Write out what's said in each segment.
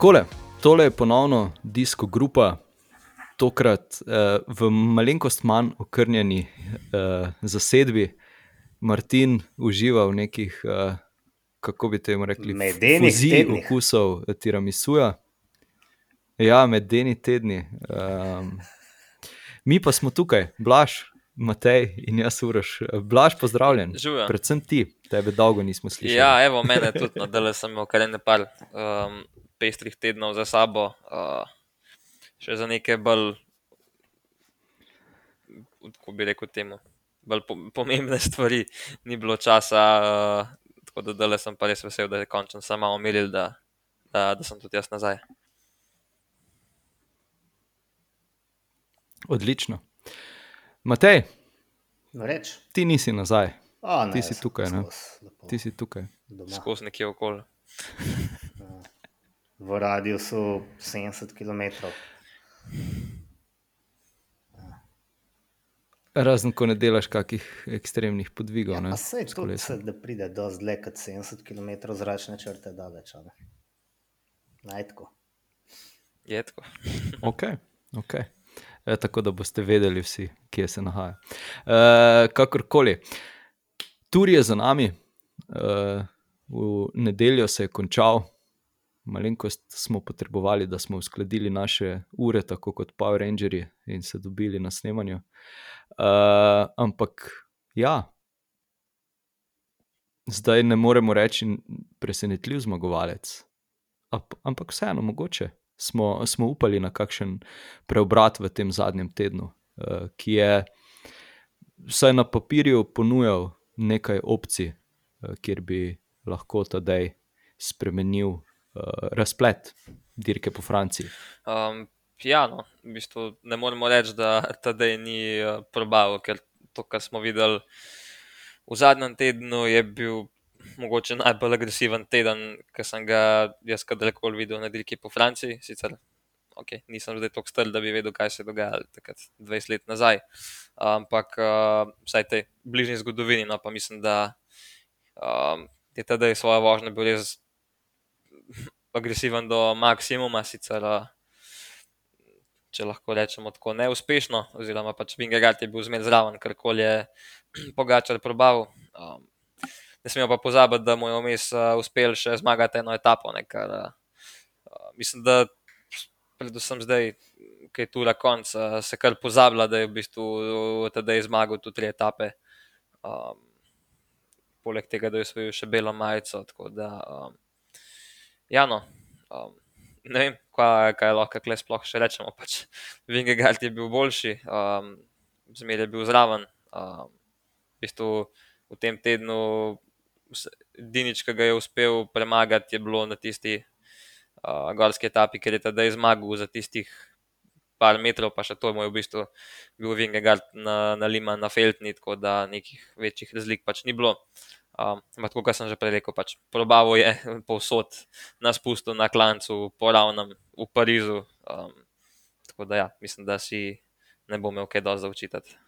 Takole, tole je ponovno disko grupa, tokrat uh, v malenkost manj okrnjeni uh, zasedbi. Martin uživa v nekih, uh, kako bi temu rekli, medenih okusov tiramisuja. Ja, medeni tedni. Um, mi pa smo tukaj, Blaž, Matej in jaz uraš. Blaž, pozdravljen. Živim. Predvsem ti, tebe dolgo nismo slišali. Ja, evo, mene tudi, no, da sem imel kar nekaj um, pestrih tednov za sabo, uh, še za nekaj bolj, kako bi rekel, temu, bolj po, pomembne stvari, ni bilo časa. Uh, tako da zdaj sem pa res vesel, da je končno samo omenil, da, da, da sem tudi jaz nazaj. Odlično. Matej, no, reč. ti nisi nazaj. O, ne, ti si tukaj. Ti si tukaj. Skozi nekje okoli. V radiusu 70 km. Razen, ko ne delaš kakih ekstremnih podvigov. Ja, Sej to, se, da pride do zdaj kot 70 km zračne črte daleč. Najtko. Je tako. ok, ok. E, tako da boste vedeli vsi, kje se nahaja. E, kakorkoli, tur je za nami, e, v nedeljo se je končal, malenkost smo potrebovali, da smo uskladili naše ure, tako kot Power Rangers, in se dobili na snemanju. E, ampak ja. Zdaj ne moremo reči, presenetljiv zmagovalec, ampak vseeno mogoče smo, smo upali na kakšen preobrat v tem zadnjem tednu, uh, ki je vsaj na papirju ponujal nekaj opcij, uh, kjer bi lahko tedaj spremenil uh, razplet dirke po Franciji. Um, ja, no, v bistvu ne moremo reči, da tedaj ni uh, probal, ker to, kar smo videli. V zadnjem tednu je bil mogoče najbolj agresiven teden, ki sem ga jaz kadarkoli videl na dirki po Franciji. Sicer okay, nisem zdaj tako star, da bi vedel, kaj se je dogajalo takrat 20 let nazaj. Ampak uh, vsaj tej bližnji zgodovini, no pa mislim, da um, je tedaj svojo vožnjo bil res agresiven do maksimuma, sicer. Če lahko rečemo tako neuspešno, oziroma pač Vingegaard je bil zmeraj zraven, kar koli je Pogačar probal. Um, ne smemo pa pozabiti, da mu je vmes uh, uspel še zmagati eno etapo. Ne, kar, uh, mislim, da predvsem zdaj, ki je tu na koncu, uh, se kar pozablja, da je v bistvu tedaj zmagal tu tri etape. Um, poleg tega, da je osvojil še belo majico. Da, um, ja, no, um, ne vem, kaj, kaj lahko kaj sploh še rečemo. Pač, Vingegard je bil boljši, um, zmeraj je bil zraven. Um, v bistvu v tem tednu Dinič, ki ga je uspel premagati, je bilo na tisti uh, gorski etapi, ker je tedaj zmagal za tistih par metrov, pa še to je v bistvu bil Vingegard na, na Lima, na Feltni, tako da nekih večjih razlik pač ni bilo. Um, tako kot sem že prej rekel, pač probavo je povsod na spustu, na klancu, po ravnem, v Parizu. Um, tako da ja, mislim, da si ne bo imel kaj dosti zaučitati.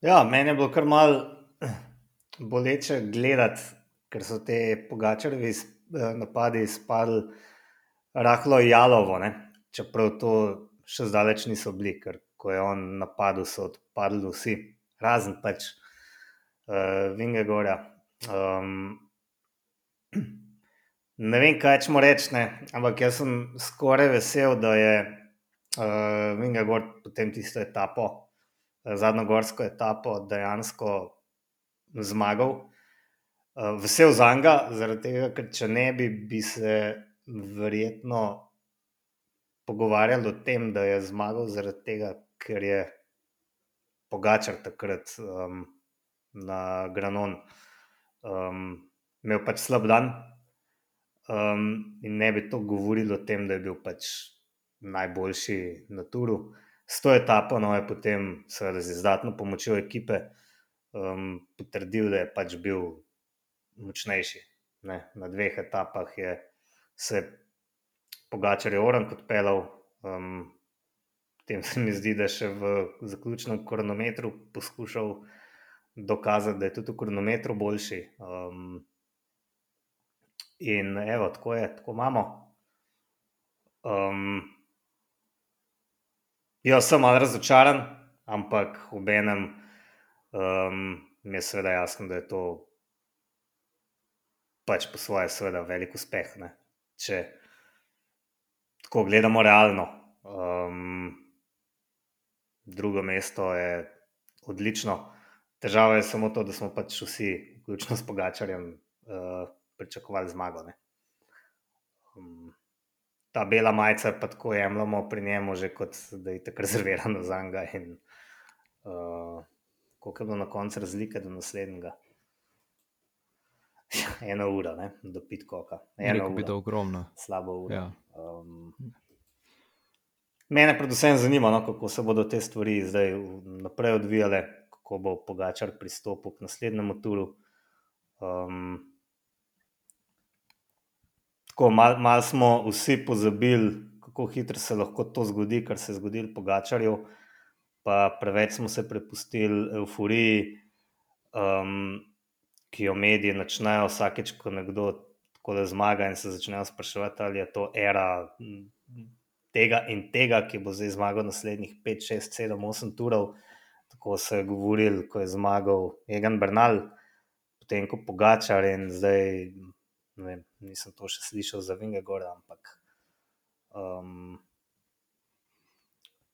Ja, meni je bilo kar malo boleče gledati, ker so te pogačarjevi eh, napadi izpadli rahlo jalovo, ne? čeprav to še zdaleč niso bili, ker ko je on napadel, so odpadli vsi, razen pač uh, Vingegorja. Um, ne vem, kaj ćemo reči, ampak jaz sem skoraj vesel, da je uh, Vingegor potem tisto etapo, uh, zadnjo gorsko etapo, dejansko zmagal. Uh, vesel za njega, zaradi tega, ker če ne bi, bi se verjetno pogovarjali o tem, da je zmagal, zaradi tega, ker je Pogačar takrat um, na Granon um, imel pač slab dan. Um, in ne bi to govorili o tem, da je bil pač najboljši na turu. S to etapo no, je potem, seveda, z izdatno pomočjo ekipe, um, potrdil, da je pač bil močnejši. Ne? Na dveh etapah je se Pogačar je oran podpeljal, um, potem se mi zdi, da je še v zaključnem kronometru poskušal dokazati, da je tudi v kronometru boljši. Um, In evo, tako je, tako imamo. Um, jaz sem malo razočaran, ampak ob enem um, mi je seveda jasno, da je to pač po svoje, seveda, velik uspeh. Ne? Če tako gledamo realno. Um, drugo mesto je odlično. Težava je samo to, da smo pač vsi, vključno s Pogačarjem, uh, pričakovali zmago. Um, ta bela majica pa tako jemljemo pri njemu, že kot da je tako rezervirano za njega. In uh, koliko je bilo na koncu razlike do naslednjega? Ena ura, ne? do pitkoka. Eno bi bilo ogromno. Slabo uro. Ja. Um, mene predvsem zanima, no, kako se bodo te stvari zdaj naprej odvijale, kako bo Pogačar pristopil k naslednjemu turu. Um, tako malo mal smo vsi pozabili, kako hitro se lahko to zgodi, kar se je zgodilo Pogačarju. Pa preveč smo se prepustili euforiji, um, ki jo mediji začnejo vsakeč, ko nekdo tako da zmaga in se začnejo spraševati, ali je to era tega in tega, ki bo zdaj zmagal naslednjih 5, 6, 7, 8 turov. Tako se je govoril, ko je zmagal Egan Bernal, potem ko Pogačar in zdaj. Vem, nisem to še slišal za Vinge Gore, ampak. Um,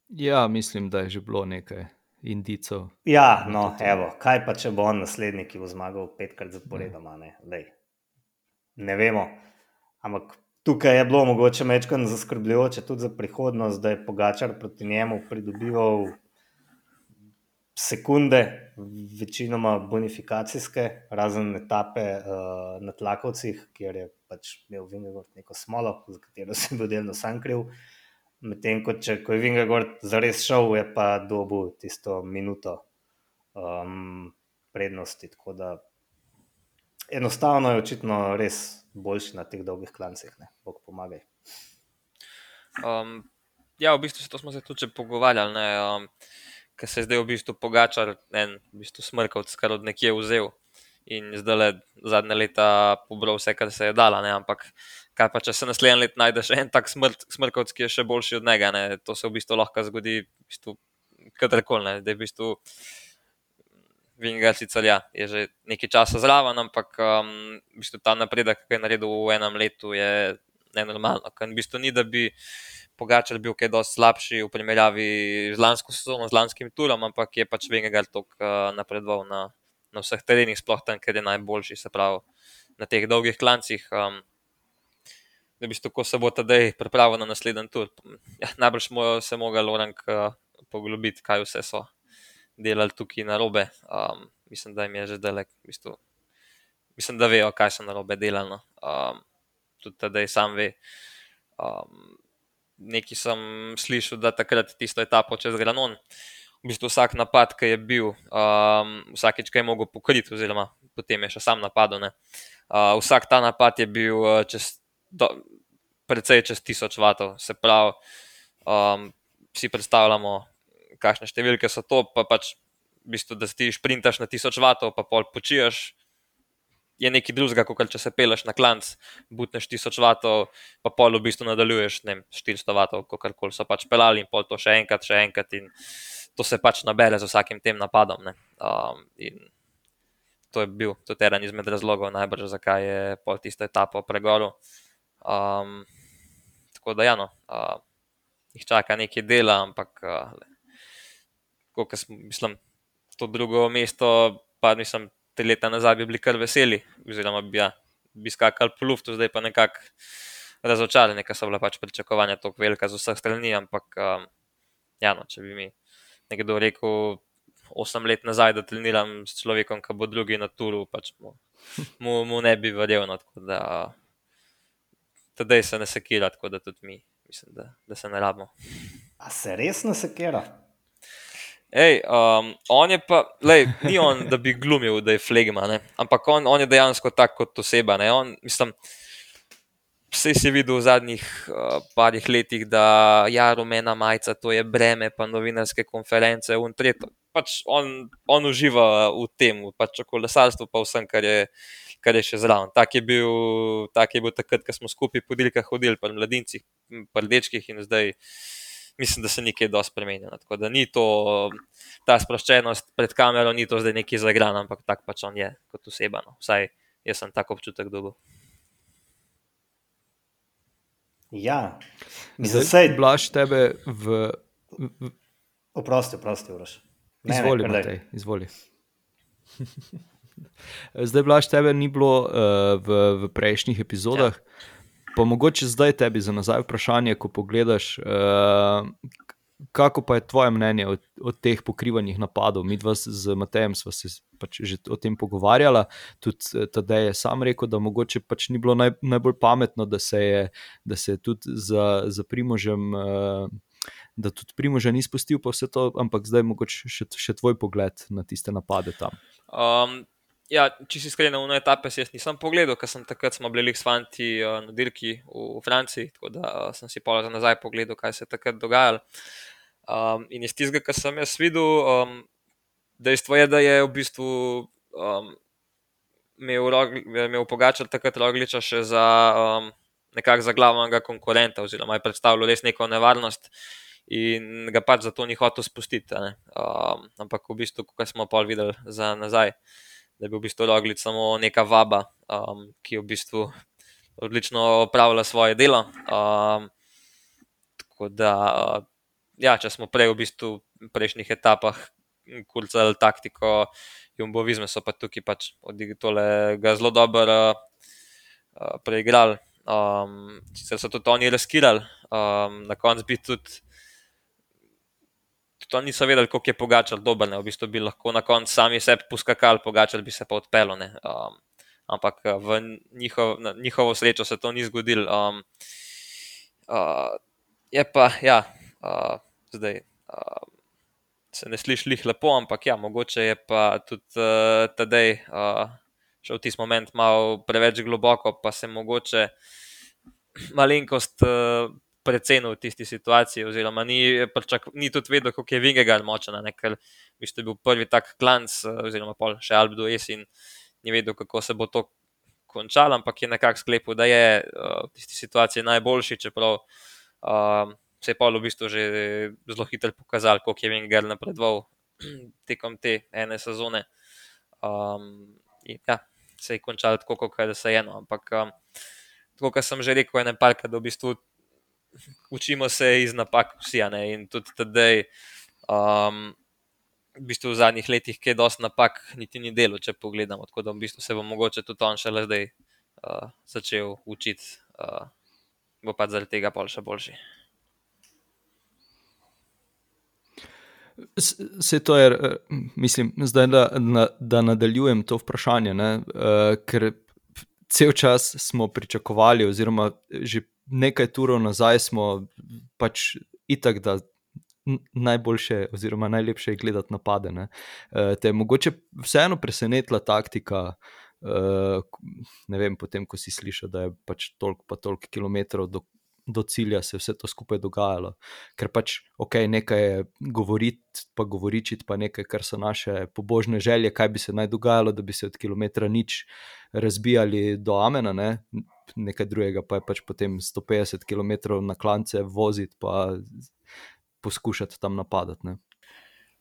Ja, mislim, da je že bilo nekaj indicov. ja, no, evo, kaj pa če bo on naslednji, ki bo zmagal petkrat zaporedoma? Ne, Lej. ne vemo. Ampak tukaj je bilo mogoče mečkano zaskrbljujoče tudi za prihodnost, da je Pogačar proti njemu pridobival sekunde, večinoma bonifikacijske, razen etape uh, na Tlakovcih, kjer je pač imel Vingegord neko smolo, za katero se je bil delno sam kriv. Medtem ko, če, ko je Vingegord zares šel, je pa dobil tisto minuto um, prednosti. Tako da enostavno je očitno res boljši na teh dolgih klancih, ne, bog pomagaj. Um, ja, v bistvu se smo se tudi pogovarjali, ne, um, ker se je zdaj v bistvu pogačar en v bistvu smrkavc, kar od nekje vzel. In zdaj le zadnje leta pobral vse, kar se je dala, ne, ampak kaj pa če se naslednje leto najdeš en tak smrt, smrkavc, ki je še boljši od njega, ne, to se v bistvu lahko zgodi v bistvu kadarkoli, da je v bistvu Vinga sicer ja, je že nekaj časa zraven, ampak um, v bistvu ta napredek, ki je naredil v enem letu, je nenormalno. Ker v bistvu ni, da bi Pogačar bil kaj dosti slabši v primerjavi z lansko sezono, z lanskim turom, ampak je pač Vingegaard toliko uh, napredoval na, na vseh terenih, sploh tam, ker je najboljši, se pravi na teh dolgih klancih. Um, da bi tako se bo tedaj pripravil na naslednji tur. Ja, najbrž smo se mogli orang uh, poglobiti, kaj vse so delali tukaj na robe. Um, mislim, da jim je že delek, v bistvu, mislim, da vejo, kaj so na robe delali. No. Um, tudi tedaj sam ve. Um, Nekaj sem slišal, da takrat tisto etapo čez Granon, v bistvu vsak napad, ki je bil, um, vsakeč, ki je mogel pokriti, oziroma potem je še sam napadel. Uh, vsak ta napad je bil uh, čez, do, precej čez 1000 vatov, se pravi, um, si predstavljamo, kakšne številke so to, pa pač, v bistvu, da ti šprintaš na 1000 vatov, pa pol počiješ je nekaj drugega, kot če se peleš na klanc, butneš 1000 vatov, pa pol v bistvu nadaljuješ ne, 400 vatov, kar koli so pač pelali in pol to še enkrat, še enkrat in to se pač nabere z vsakim tem napadom. Um, in to je bil tudi eden izmed razlogov, najbrž zakaj je pol tisto etapo pregoril. Um, tako da, ja, no, uh, jih čaka nekaj dela, ampak, uh, kot mislim, to drugo mesto, pa nisem te leta nazaj bi bili kar veseli, oziroma bi, ja, bi skakali po luftu, zdaj pa nekako razočarani, ker so bila pač pričakovanja tako velika z vseh strani. Ampak, um, ja, no, če bi mi nekdo rekel, osem let nazaj, da treniram s človekom, ki bo drugi na turu, pač mu, mu, mu ne bi verjel. No, Tedaj se ne sekira, tako da tudi mi, mislim, da, da se ne rabimo. A se res ne sekira? Ej, um, on je pa, lej, ni on, da bi glumil, da je flegma, ne? ampak on, on je dejansko tak kot oseba. On, mislim, vse si videl v zadnjih uh, parih letih, da ja, rumena majica, to je breme, pa novinarske konference. Pač on, on uživa v tem, pač v kolesarstvu, pa vsem, kar je, kar je še zraven. Tak je bil, tak je bil takrat, ko smo skupaj po dirkah hodili, pa mladincih, pa dečkih in zdaj. Mislim, da se nekaj dosti spremenja. no. Tako da ni to ta sproščenost pred kamero, ni to zdaj neki zagran, ampak tak pač on je kot oseba. No. Vsaj jaz sem tako občutek dobil. Ja, Zdaj, sej, Blaž, tebe v. v oprosti, oprosti, Uroš. Ne, ne, izvoli, daj. Matej, izvoli. Zdaj, Blaž, tebe ni bilo uh, v, v prejšnjih epizodah, ja. Pa mogoče zdaj tebi za nazaj vprašanje, ko pogledaš, uh, kako pa je tvoje mnenje o, o teh pokrivanjih napadov. Mi dva z Matejem smo se pač že o tem pogovarjala, tudi eh, tedaj je sam rekel, da mogoče pač ni bilo naj, najbolj pametno, da se je, da se je tudi za, za primožem. Uh, Da tudi Primoža ni spustil, pa vse to, ampak zdaj mogoče še, še tvoj pogled na tiste napade tam. Um, ja, če si iskren, v etape si jaz nisem pogledal, ker sem takrat smo bili s fanti uh, na dirki v Franciji, tako da uh, sem si pa za nazaj pogledal, kaj se je takrat dogajalo. Um, in iz tistega, kar sem jaz videl, um, dejstvo je, da je v bistvu um, imel, Rogli- imel Pogačar takrat Rogliča še za um, nekako za glavnega konkurenta, oziroma je predstavljal res neko nevarnost in ga pač zato ni hotel spustiti. Um, ampak v bistvu, kot smo pa videli za nazaj, da je bil v bistvu Roglič samo neka vaba, um, ki je v bistvu odlično opravlja svoje delo. Um, tako da, uh, ja, če smo prej v bistvu v prejšnjih etapah kurcali taktiko, Jumbo Vizme so pa tukaj pač odigrali ga zelo dobro uh, uh, preigrali. Um, sicer so tudi oni riskirali, um, na koncu bi tudi, oni niso vedeli, koliko je pogačal dober. Ne? V bistvu bi lahko na koncu sami sebi poskakali, pogačal bi se pa odpeljal. Um, ampak uh, v njihov, na njihovo srečo se to ni zgodilo. Um, uh, je pa, ja, uh, zdaj. Uh, Se ne sliši lih lepo, ampak ja, mogoče je pa tudi uh, tedaj uh, šel tisti moment malo preveč globoko, pa se mogoče malenkost uh, precenil v tisti situaciji, oziroma ni, pričak, ni tudi vedel, kako je Vingegaard močen, ne, ker bistvu je bil prvi tak klanc, uh, oziroma pol še Albedo S in ni vedel, kako se bo to končalo, ampak je nekako sklepal, da je uh, v tisti situaciji najboljši, čeprav uh, se je Paul v bistvu že zelo hitro pokazal, koliko je Vingegaard napredoval tekom te ene sezone. Um, in, ja, se je končalo tako, kot je se eno. Ampak, um, tako kot sem že rekel, je nekaj, da v bistvu učimo se iz napak vsi. Ne? In tudi tedaj, um, v bistvu v zadnjih letih, ki je dosti napak, niti ni delo, če pogledamo. Tako da v bistvu se bo mogoče tudi on šele zdaj uh, začel učiti, uh, bo pa zaradi tega pol še boljši. Vse to je, eh, mislim, zdaj, da, da, da nadaljujem to vprašanje, uh, ker cel čas smo pričakovali, oziroma že nekaj turov nazaj smo pač itak, da najboljše, oziroma najlepše je gledati napade. Ne. Uh, te je mogoče vseeno presenetila taktika. Uh, ne vem, potem, ko si slišal, da je pač toliko, pa toliko kilometrov do, do cilja, se je vse to skupaj dogajalo. Ker pač, ok, nekaj je govoriti, pa govoričiti, pa nekaj, kar so naše pobožne želje, kaj bi se naj dogajalo, da bi se od kilometra nič razbijali do Amena, ne? nekaj drugega pa je pač potem 150 km na klance voziti, pa poskušati tam napadati.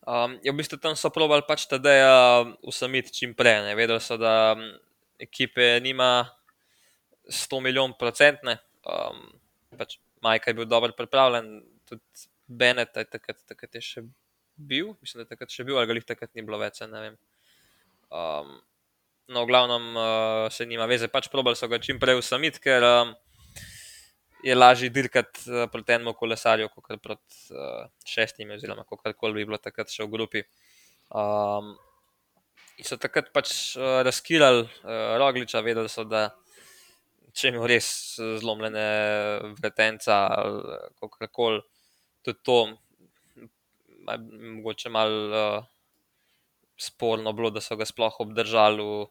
Um, je v bistvu tam so probali pač tedaj uh, usamiti čim prej. Ne. Vedeli so, da um, ekipe nima 100 milijon procentne. Um, pač Majka je bil dobro pripravljen, tudi Bennett je takrat, takrat je še bil, mislim, da je takrat še bil, ali ga jih takrat ni bilo več, ne vem. Um, no, v glavnem uh, se nima veze, pač probali so ga čim prej usamiti, ker um, je lažje dirkati uh, proti enemu kolesarju, kot proti uh, šestim, oziroma kako koli bi bilo takrat še v grupi. Um, in so takrat pač uh, razkirali uh, Rogliča, vedeli so, da če ima res zlomljene vretenca ali kako koli, tudi to, ma- mogoče malo uh, sporno bilo, da so ga sploh obdržali v,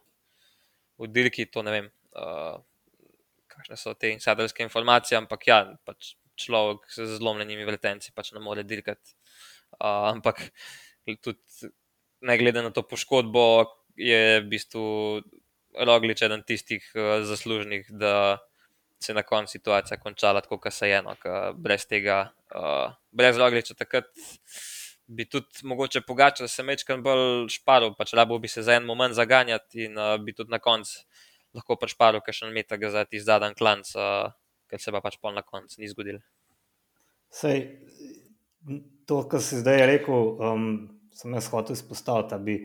v dirki, to ne vem. Uh, kakšne so te insiderske informacije, ampak ja, pač človek z zlomljenimi vretenci pač ne more dirkati. Uh, ampak tudi ne glede na to poškodbo, je v bistvu Roglič eden tistih uh, zaslužnih, da se je na koncu situacija končala tako, kot se je eno, brez tega, uh, brez Rogliča takrat. Bi tudi mogoče pogačal, da se mečkam bolj šparil, pač rabo bi se za en moment zaganjati in uh, bi tudi na koncu lahko pač šparil, ker še meta ga za ti zadan klanc, uh, ker se pa pač pol na koncu ni zgodil. Sej, to, kar si zdaj rekel, um, sem jaz hotel izpostaviti, da bi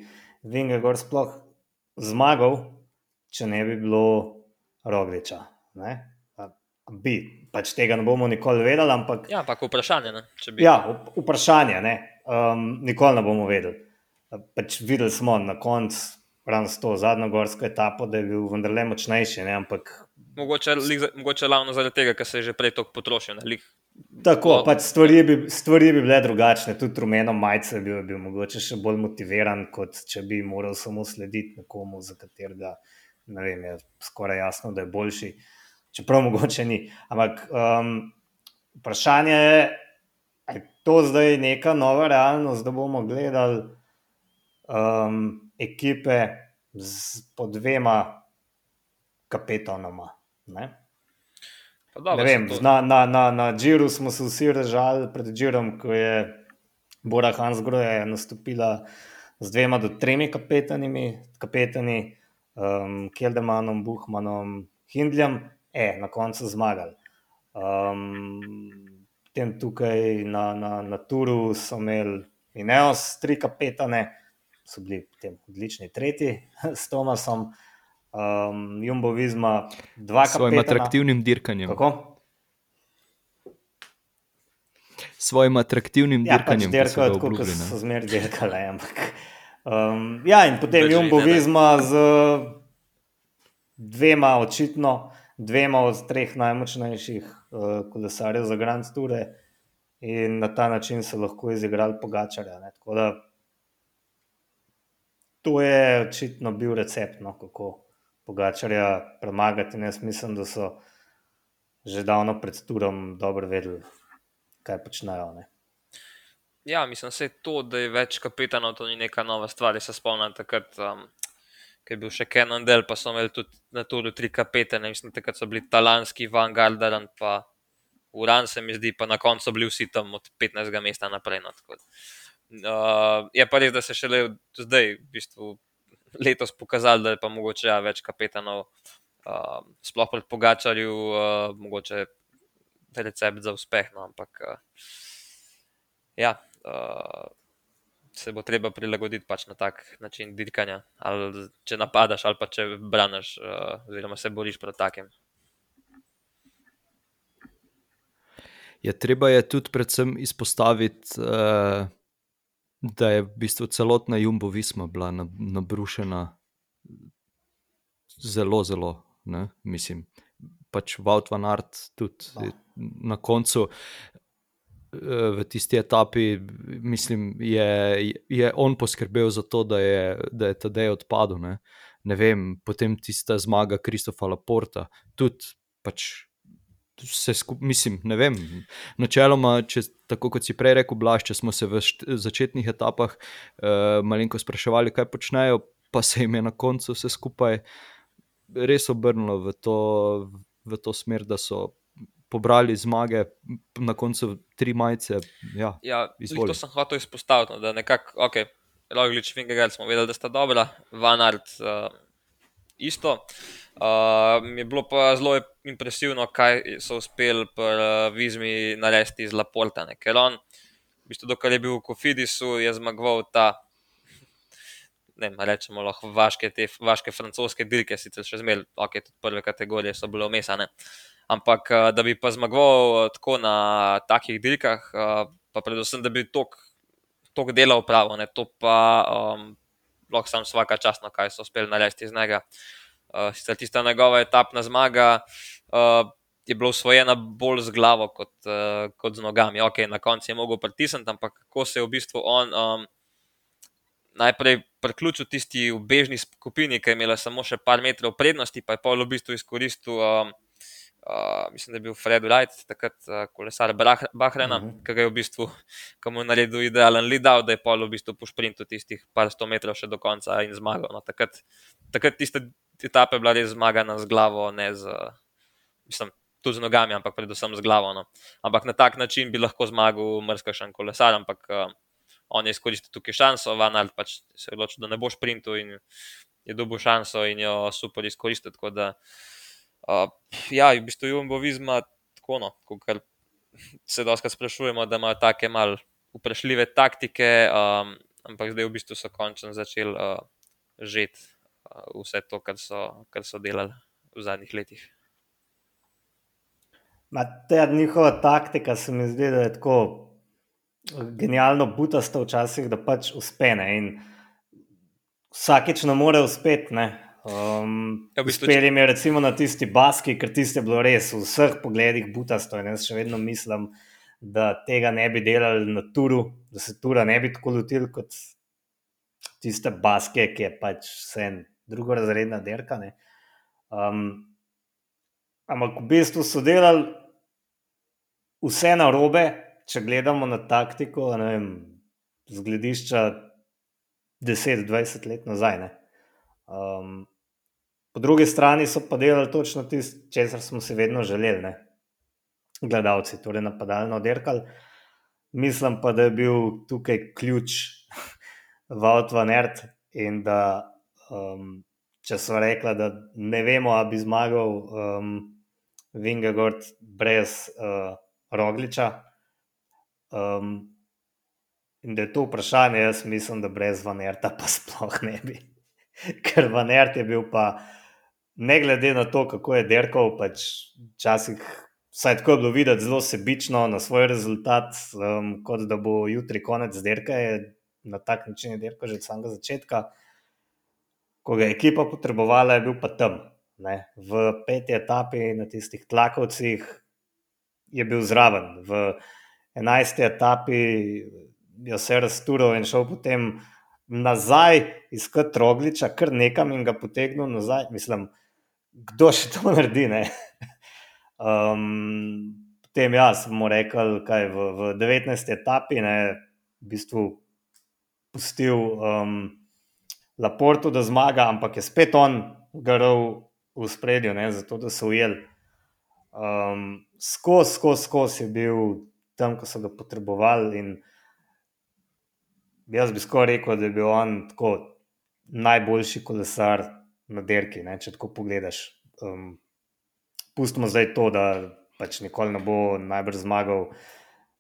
Vingegor sploh zmagal, če ne bi bilo Rogliča. Ne? Bi, pač tega ne bomo nikoli vedeli. Ampak, ja, ampak vprašanje. Bi... Ja, vprašanje. Um, nikoli ne bomo vedeli. Pač videli smo na koncu, ravno s to zadnjo gorsko etapo, da je bil vendarle močnejši. Ne? Ampak... Mogoče, mogoče ravno zaradi tega, ker se je že prej toliko potrošil. Tako, pač stvari, bi, stvari bi bile drugačne. Tudi rumeno majice bi bil mogoče še bolj motiviran, kot če bi moral samo slediti nekomu, za katerega vem, je skoraj jasno, da je boljši. Čeprav mogoče ni. Ampak um, vprašanje je, ali je to zdaj neka nova realnost, da bomo gledali um, ekipe z po dvema kapetanoma. Ne? Dobro, ne vem, na, na, na, na Džiru smo se vsi režali pred Džirom, ko je Bora Hansgrohe nastopila z dvema do tremi kapetani, kapetani um, Keldemanom, Buhmanom, Hindljem e, na koncu zmagali. Um, potem tukaj na, na, na Turu so imeli Ineos, tri kapetane, so bili potem odlični, tretji s Tomasom, um, Jumbo Vizma, dva kapetana. S svojim atraktivnim dirkanjem. Kako? Svojim atraktivnim ja, dirkanjem. Pač dirkajo tako, kot so zmeraj dirkali. Um, ja, in potem Jumbo Vizma z dvema očitno dvema od treh najmočnejših uh, kolesarjev za Grand Tour, in na ta način so lahko izigrali pogačarja. To je očitno bil recept, no, kako pogačarja premagati. Jaz mislim, da so že davno pred turom dobro vedeli, kaj počnejo. Ne. Ja, mislim, je to, da je več kapetanov, to ni neka nova stvar. Se spomnim takrat. Um, ki je bil še Kenan del, pa so imeli tudi na turu tri kapetene, mislim, takrat so bili Talanski, Van Gardner in pa Uran, se mi zdi, pa na koncu so bili vsi tam od 15. mesta naprej. No, uh, je pa res, da se šele zdaj, v bistvu, letos pokazali, da je pa mogoče ja, več kapetanov, uh, sploh pred Pogačarju, uh, mogoče recept za uspeh. No, ampak uh, ja. Uh, se bo treba prilagoditi pač na tak način dirkanja. Ali če napadaš, ali pa če braniš, uh, oziroma se boriš proti takim. Ja, treba je tudi predvsem izpostaviti, uh, da je v bistvu celotna Jumbo Visma bila nabrušena zelo, zelo, ne? mislim. Pač Vaut van Art tudi no. na koncu v tisti etapi, mislim, je, je on poskrbel za to, da je, da je Tadej odpadel. Ne? ne vem, potem tista zmaga Kristofa Laporta, tudi pač. Skup, mislim, ne vem. Načeloma, če, tako kot si prej rekel, Blaž, če smo se v začetnih etapah uh, malenko spraševali, kaj počnejo, pa se jim je na koncu vse skupaj res obrnilo v to, v to smer, da so pobrali zmage, na koncu tri majice. Ja, ja to sem hotel izpostaviti. No, da nekako, ok, Roglič, Fingergard smo vedeli, da sta dobra, Vanard uh, isto. Uh, mi je bilo pa zelo impresivno, kaj so uspeli pri uh, Vizmi narediti iz Laporta. Ne? Ker on, v bistvu, dokler je bil v Kofidisu, je zmagoval ta. Ne, rečemo lahko vaške, te vaške francoske dirke, sicer še zmeraj, ok, tudi prve kategorije so bile omesane. Ampak eh, da bi pa zmagoval eh, tako na takih dirkah, eh, pa predvsem, da bi tok dela upravil, ne, to pa um, lahko sam vsaka časno, kaj so uspeli narediti iz njega. Uh, sicer tista njegova etapna zmaga uh, je bila usvojena bolj z glavo kot, uh, kot z nogami. Ok, na koncu je mogel pritisniti, ampak kako se je v bistvu on um, najprej priključil tisti v bežni skupini, ki je imela samo še par metrov prednosti, pa je pa v bistvu izkoristil. Um, Uh, mislim, da je bil Fred Wright, takrat uh, kolesar Bahrena, uh -huh. ki je v bistvu komu naredil idealen lead-out, da je pol v bistvu po sprintu tistih par sto metrov še do konca in zmagal. No, takrat, takrat tiste etapa je bila res zmagana z glavo, ne z, mislim, tudi z nogami, ampak predvsem z glavo. No. Ampak na tak način bi lahko zmagal mrzkašen kolesar, ampak uh, on je izkoristil tukaj šanso, van ali pač se je odločil, da ne bo sprintu in je dobil šanso in jo super izkoristil. Tako da, uh, ja, v bistvu Jumbo Vizma, tako no, kot se doskrat sprašujemo, da imajo take mal vprašljive taktike, um, ampak zdaj v bistvu so končno začeli uh, žeti uh, vse to, kar so, kar so delali v zadnjih letih. Ma, ta njihova taktika se mi zdi, da je tako genialno butasta včasih, da pač uspe. Ne? In vsakeč ne more uspeti. Um, Ja, v bistvu, Uspeli mi recimo na tisti baski, ker tiste bilo res v vseh pogledih butasto. In jaz še vedno mislim, da tega ne bi delali na turu, da se tura ne bi tako lotil kot tiste baske, ki je pač vse drugorazredna derka. ne. Um, ampak v bistvu so delali vse na robe, če gledamo na taktiko, ne vem, z gledišča 10-20 let nazaj. Ne. Um, po drugi strani so pa delali točno tisto, česar smo si vedno želeli, ne. gledalci, torej napadalno derkali. Mislim pa, da je bil tukaj ključ Vaut van Ert in da, um, če so rekla, da ne vemo, ali bi zmagal um, Vingegord brez uh, Rogliča. Um, in da je to vprašanje, jaz mislim, da brez Vanerta pa sploh ne bi. Ker Vanert je bil pa, ne glede na to, kako je derkal, pač včasih, vsaj tako je bilo videti, zelo sebično na svoj rezultat, um, kot da bo jutri konec derka. Je na tak način je derkal že od samega začetka. Ko ga je ekipa potrebovala, je bil pa tam. Ne. V peti etapi na tistih tlakovcih je bil zraven, v enajsti etapi je vse raztural in šel potem nazaj iskati Rogliča, kar nekam in ga potegnil nazaj. Mislim, kdo še to naredi? Ne? Um, potem jaz smo rekli, kaj v, v 19. etapi, ne, v bistvu pustil um, Laportu, da zmaga, ampak je spet on garov v spredju, ne, zato da so ujeli. Um, skozi, skozi, skozi je bil tam, ko so ga potrebovali. In jaz bi skoraj rekel, da je bil on tako najboljši kolesar na derki, ne, če tako pogledaš. Um, pustimo zdaj to, da pač nikoli ne bo najbrž zmagal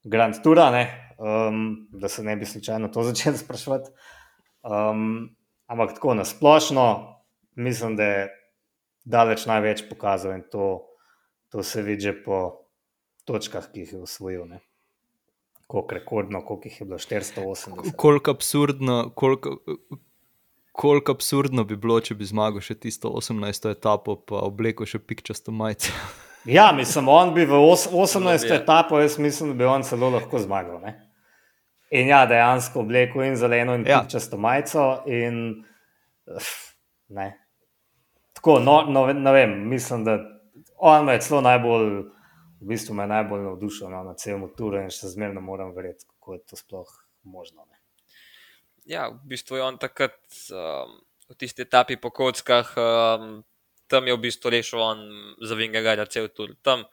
Grand Toura, ne, um, da se ne bi slučajno to začel sprašovati. Um, ampak tako na splošno, mislim, da je daleč največ pokazal in to, to se vidi že po točkah, ki jih je osvojil. Ne. Koliko rekordno, koliko jih je bilo 480. Koliko absurdno, koliko, koliko absurdno bi bilo, če bi zmagal še tisto 18. etapo, pa oblekel še pikčasto majico. Ja, mislim, on bi v os- 18. bi, ja. etapo, jaz mislim, da bi on celo lahko zmagal. Ne? In ja, dejansko oblekel in zeleno in Ja. ja. často majico. In, uf, ne. Tako, no, no, ne vem, mislim, da on me je celo najbolj, v bistvu me je najbolj navdušil no, na celem turu in še zmerno moram verjeti, kako je to sploh možno. Ne. Ja, v bistvu je on takrat um, v tisti etapi po kockah, um, tam je v bistvu rešil on za Vingegarja cel tur. Tam,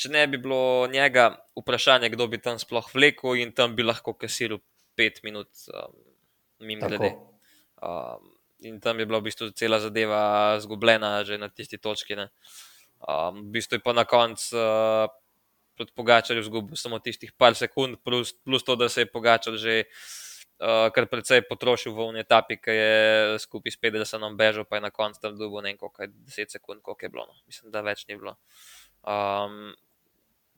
če ne bi bilo njega, vprašanje, kdo bi tam sploh vlekel in tam bi lahko kasiral pet minut um, mimo Tako. grede. Um, in tam je bila v bistvu cela zadeva zgubljena že na tisti točki. Ne. Um, v bistvu je pa na koncu uh, proti Pogačarju izgubil samo tistih par sekund, plus, plus to, da se je Pogačar že uh, kar precej potrošil v uni etapi, ki je skupaj s 50 bežal, pa je na koncu tam dobil ne koliko, je 10 sekund, koliko je bilo. No. Mislim, da več ni bilo. Um,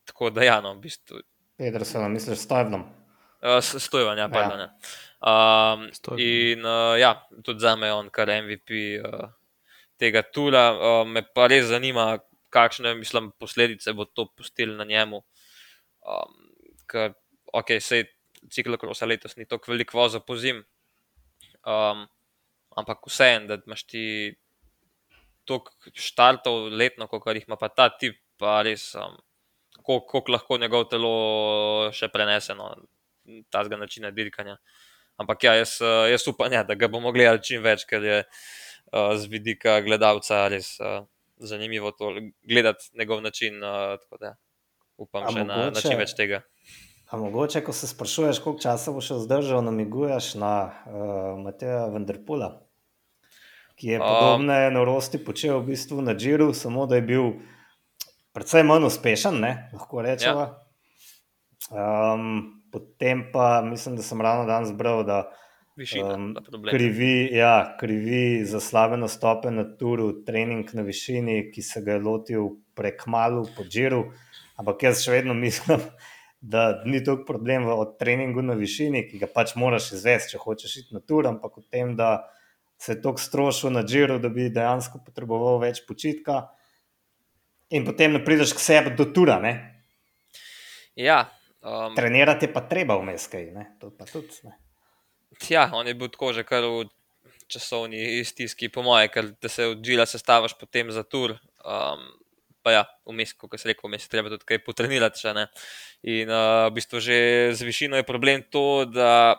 tako da, ja, no, v bistvu. Pedersen, misliš, s Tojvnom? Uh, Stojanja, Ja. pardon. Ja. Um, Stojban. in uh, ja, tudi za me je on kar MVP uh, tega tura. Uh, me pa res zanima, kakšne mislim, posledice bo to pustilo na njemu. Um, ker, ok, sej ciklokrosa letos ni tako veliko vozil po zim, um, ampak vseeno, da imaš ti toliko štartov letno, kot jih ima pa ta tip, pa res. Um, koliko koliko lahko njegov telo še prenese no, tega načina dirkanja. Ampak ja, jaz, eh, jaz upam, ja, da ga bomo gledali čim več, ker je uh, z vidika gledalca res uh, zanimivo to gledati njegov način. Uh, tako da upam A še na, na mogoče- čim več tega. A mogoče, ko se sprašuješ, koliko časa bo še vzdržal, namiguješ na uh, Mateja Venderpola, ki je Um. podobne norosti počel v bistvu na Džiru, samo da je bil precej manj uspešen, ne? lahko rečemo. Um, potem pa mislim, da sem ravno danes bral, da Višina um, um, krivi, ja, krivi za slabe nastope na turu, trening na višini, ki se ga je lotil prekmalu po Džiru. Ampak jaz še vedno mislim, da ni to problem v od treningu na višini, ki ga pač moraš izvesti, če hočeš iti na tur, ampak v tem, da se je tako strošil na Džiru, da bi dejansko potreboval več počitka. In potem ne prideš k sebi do tura, ne? Ja, um, trenirati je pa treba vmes kaj. Ne? Tudi, ne? ja, on je bil tako že kar v časovni stiski, po moje, ker da se od Džila sestavaš potem za tur. Um, pa ja, vmes, kot se reče, vmes je treba tudi kaj potrenirati. In uh, v bistvu že z višino je problem to, da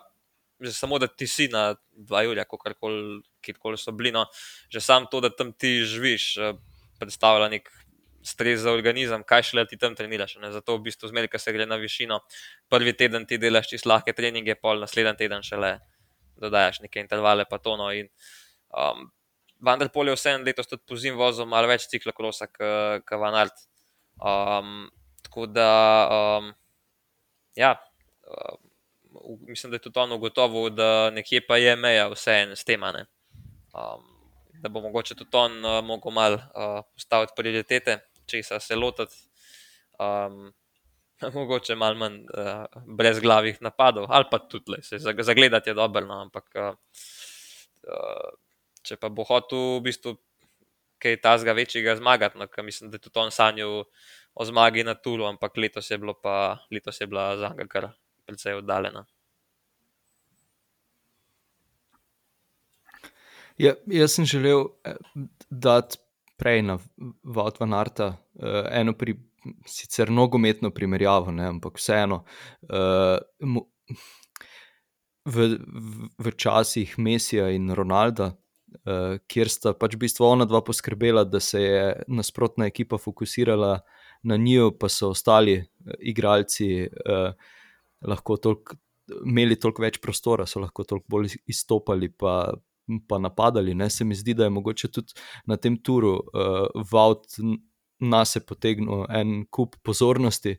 že samo da ti si na 2 julija, kjerkoli so bili, no, že sam to, da tam ti živiš, uh, predstavlja nek stres za organizem, kaj šele ti tam treniraš. Ne. Zato v bistvu zmeraj, ko se gre na višino, prvi teden ti delaš čisto lahke treninge, pol naslednji teden šele dodajaš neke intervale, pa tono. In, um, Vanderpol je vseeno letos tudi po zim vozil malo več ciklokrosa, kot Van Art. Um, tako da, um, ja, um, mislim, da je tudi on ugotovil, da nekje pa je meja vseeno s tem. Um, da bo mogoče tudi on uh, mogel malo uh, postaviti prioritete, česa se lotiti. Um, mogoče malo manj uh, brezglavih napadov, ali pa tudi le, se zag- zagledati je dobro, no, ampak uh, uh, če pa bo hotel v bistvu kaj tazga večjega zmagati, no, ker mislim, da je tudi on sanjal o zmagi na Tulu, ampak letos je, pa, letos je bila za njega kar precej oddaljena. Ja, jaz sem želel eh, dati prej na Vat van Arta eh, eno pri, sicer nogometno primerjavo, ne, ampak vseeno. mo- V, v, v časih Mesija in Ronalda, uh, kjer sta pač v bistvu ona dva poskrbela, da se je nasprotna ekipa fokusirala na njiju, pa so ostali uh, igralci uh, lahko toliko, imeli toliko več prostora, so lahko toliko bolj izstopali, pa, pa napadali. Ne? Se mi zdi, da je mogoče tudi na tem turu uh, Vaut nas je potegnil en kup pozornosti,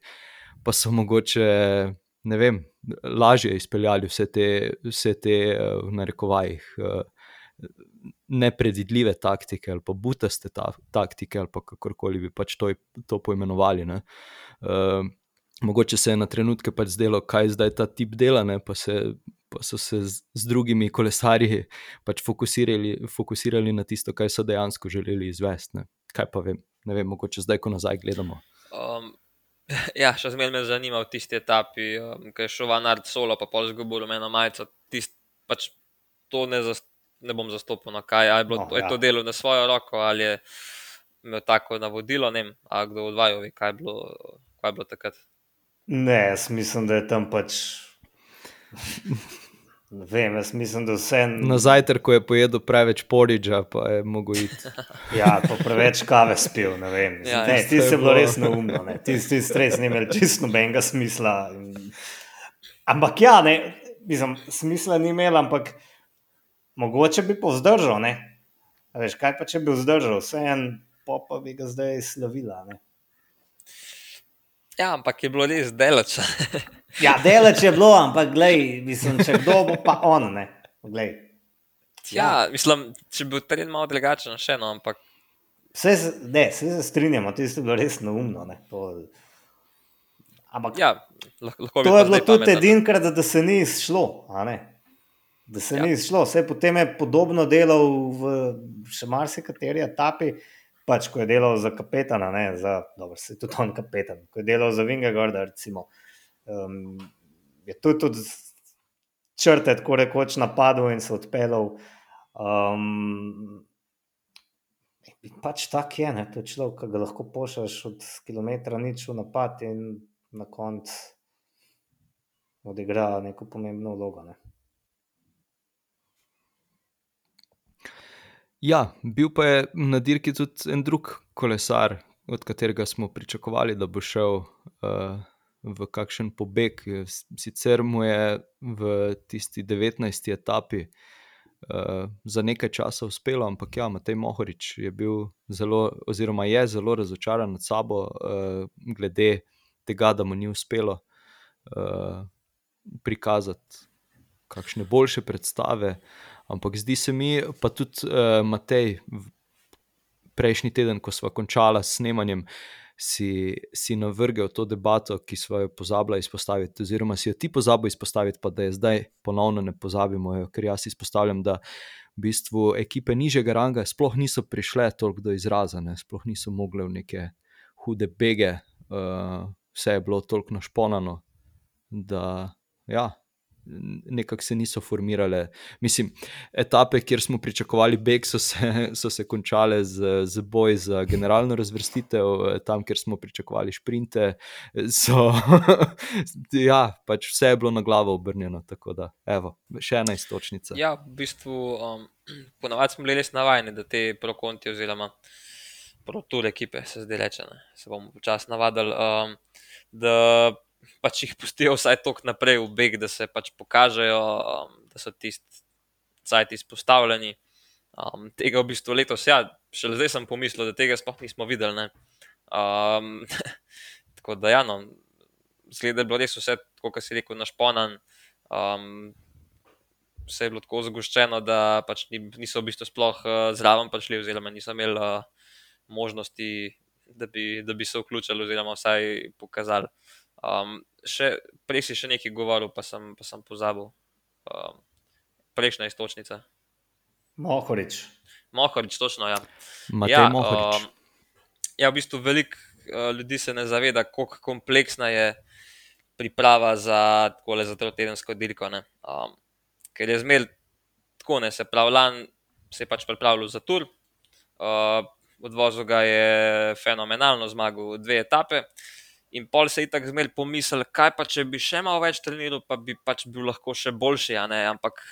pa so mogoče. Ne vem, lažje izpeljali vse te, vse te eh, v narekovajih, eh, nepredvidljive taktike ali pa butaste ta, taktike, ali pa kakorkoli bi pač to, to poimenovali. Ne. Uh, mogoče se je na trenutke pač zdelo, kaj zdaj ta tip dela, ne, pa, se, pa so se z, z drugimi kolesarji pač fokusirali, fokusirali na tisto, kaj so dejansko želeli izvesti. Ne. Kaj pa vem, ne vem, mogoče zdaj, ko nazaj gledamo. Um, ja, še zmeraj me zanima v tisti etapi, um, ki je šel Van Art solo, pa pol zgubil rumeno majico. Tist, pač to ne, zas, ne bom zastopil, no, kaj a je, bilo, No, je ja. to delo na svojo roko ali je imel tako navodilo, ne vem, a kdo od vaju ve, kaj je bilo, kaj je bilo takrat. Ne, jaz mislim, da je tam pač. Ne vem, jaz mislim, da vse. Na zajtrk, ko je pojedel preveč poriča, pa je mogel iti. Ja, pa preveč kave spil, ne vem. Ja, ne, ja. ti To je si bilo res neumno, ne. ti si stres, ne imel čisto nobenega smisla. Ampak ja, ne, mislim, smisla ni imel, ampak mogoče bi pa vzdržal. Ne. A Veš, kaj pa če bi vzdržal, vse en popa bi ga zdaj slavila. Ne. Ja, ampak je bilo res delač. Ja, delač je bilo, ampak glej, mislim, če kdo bo pa on. Ne. Glej. ja, mislim, če bi bil teren malo drugačen, še eno, ampak Vse, se- ne, vse se strinjamo, ti si bilo res neumno. Ne. To, ampak ja, lahko, lahko To pa je bilo tudi edinkrat, da se ni izšlo. Da se Ja. ni izšlo. Vse potem je podobno delal v še marsikateri etapi, pač ko je delal za kapetana, ne, za, dobro, se je tudi on kapetan, ko je delal za Vingegorda, recimo. Um, je tudi, tudi črte, tako rekoč, napadel in se odpeljal. Um, in pač tak je, ne, to je človek, ki ga lahko pošlješ od kilometra nič v napad in na koncu odigra neko pomembno vlogo. Ne. Ja, bil pa je na dirki tudi en drug kolesar, od katerega smo pričakovali, da bo šel uh, v kakšen pobeg. Sicer mu je v tisti 19. etapi uh, za nekaj časa uspelo, ampak ja, Matej Mohorič je bil zelo, oziroma je zelo razočaran nad sabo, uh, glede tega, da mu ni uspelo uh, prikazati kakšne boljše predstave. Ampak zdi se mi, pa tudi uh, Matej, prejšnji teden, ko smo končali s snemanjem, si, si navrgel to debato, ki smo jo pozabili izpostaviti, oziroma si jo ti pozabili izpostaviti, pa da je zdaj ponovno ne pozabimo, jo, ker jaz izpostavljam, da v bistvu ekipe nižjega ranga sploh niso prišle toliko do izraza, ne? sploh niso mogle v neke hude bege, uh, vse je bilo toliko našponano, da ja, nekako se niso formirale. Mislim, etape, kjer smo pričakovali beg, so se, so se končale z, z boj za generalno razvrstitev, tam, kjer smo pričakovali šprinte. So, ja, pač vse je bilo na glavo obrnjeno. Tako da, evo, še ena istočnica. Ja, v bistvu, um, ponovadi smo bili res navajeni, da te prokonti oziroma. Protur ekipe, se zdaj reče, ne. se bomo počasi navadili, um, da pač jih pustijo vsaj toliko naprej v beg, da se pač pokažejo, um, da so tisti cajt izpostavljeni. Um, tega v bistvu letos, ja, še zdaj sem pomislil, da tega sploh nismo videli. Um, tako da, ja, no, zgleda, da je bilo res vse, kot si rekel, našponan. Um, vse je bilo tako zagoščeno, da pač niso v bistvu sploh uh, zraven prišli, oziroma niso imeli uh, možnosti, da bi, da bi se vključili, oziroma vsaj pokazali. Um, še, prej si še nekaj govoril, pa sem, pa sem pozabil. Um, prejšnja istočnica. Mohorič. Mohorič, točno. Ja, ja, um, ja v bistvu veliko uh, ljudi se ne zaveda, kako kompleksna je priprava za tako le za tedensko dirko. Um, ker je zmer tako, ne se pravi, lani se je pač pripravljal za tur. Uh, Odvozil ga je fenomenalno, zmagal dve etape. In pol se je tako zmeraj pomislil, kaj pa če bi še malo več treniral, pa bi pač bil lahko še boljši. Ampak,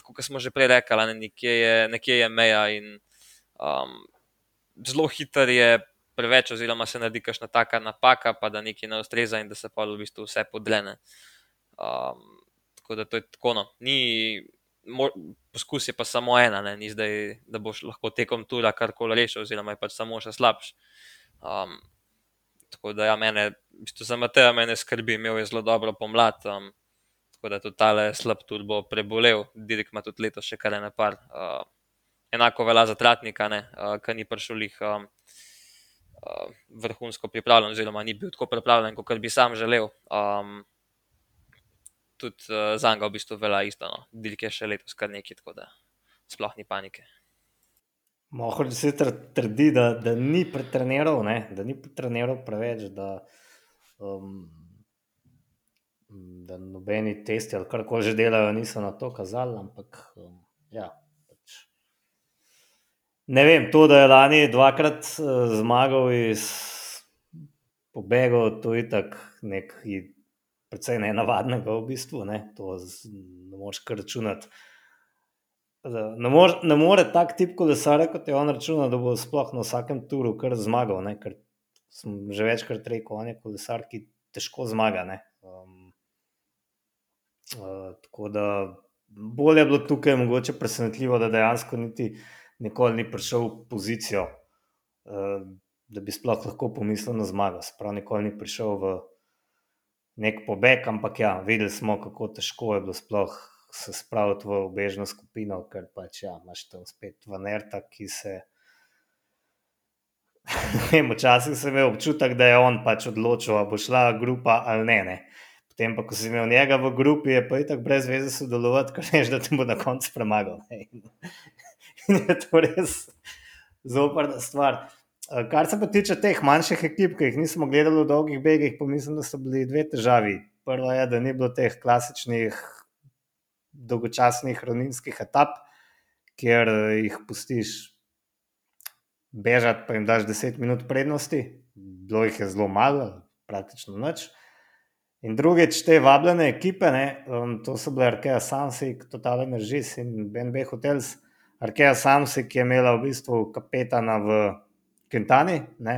kot smo že prej rekli, ne, nekje, je, nekje je meja in um, zelo hiter je preveč, oziroma se naredi kakšna taka napaka, pa da nekaj ne ustreza in da se pa v bistvu vse podlene. Um, tako da to je tako. No. Ni, mo, poskus je pa samo ena, ne. ni zdaj, da boš lahko tekom tura karkoli rešil, oziroma je pač samo še slabš. Um, Tako da, ja, mene, za Mateja me skrbi, imel je zelo dobro pomlad. Um, tako da tudi tale slab tudi bo prebolel, Dirk ima tudi letos še kar ene par. Uh, enako velja za Tratnika, uh, ki ni prišel jih um, uh, vrhunsko pripravljen, oziroma ni bil tako pripravljen, kot bi sam želel. Um, tudi uh, za njega v bistvu velja isto. No. Dirk je še letos kar nekaj, tako da sploh ni panike. Mohor se trdi, da, da ni pretreniral, ne? da ni pretreniral preveč, da, um, da nobeni testi ali kar koli že delajo, niso na to kazali. Ampak, um, ja, pač. ne vem, to, da je lani dvakrat uh, zmagal iz pobega, to je tako nekaj, precej nenavadnega v bistvu. Ne? To z, ne moreš kar računati. Ne more, ne more tak tip kolesarja, kot je on računal, da bo sploh na vsakem turu kar zmagal. Ne? Ker sem že večkrat rekel, on je kolesar, ki težko zmaga. Um, uh, tako da bolje je bilo tukaj, mogoče presenetljivo, da dejansko niti nikoli ni prišel v pozicijo, uh, da bi sploh lahko pomislil na zmago. Sprav nikoli ni prišel v nek pobeg, ampak ja, videli smo, kako težko je bilo sploh se spraviti v obežno skupino, ker pač ja, imaš tam spet v Nerta, ki se. Včasih sem imel občutek, da je on pač odločil, ali bo šla grupa ali ne. ne. Potem, pa, ko si imel njega v grupi, je pa tako brez veze sodelovati, ker veš, da te bo na koncu premagal. In je to res zoprna stvar. Kar se pa tiče teh manjših ekip, ki jih nismo gledali v dolgih begih, pomislim, da so bili dve težavi. Prva je, da ni bilo teh klasičnih dolgočasnih ravninskih etap, kjer eh, jih pustiš bežati, pa jim daš 10 minut prednosti, bilo jih je zelo malo, praktično noč. In drugič, te vabljene ekipe, ne, um, to so bile Arkea Sunset, Total Energies in BNB Hotels, Arkea Samsi, ki je imela v bistvu kapetana v Quintani. Ne?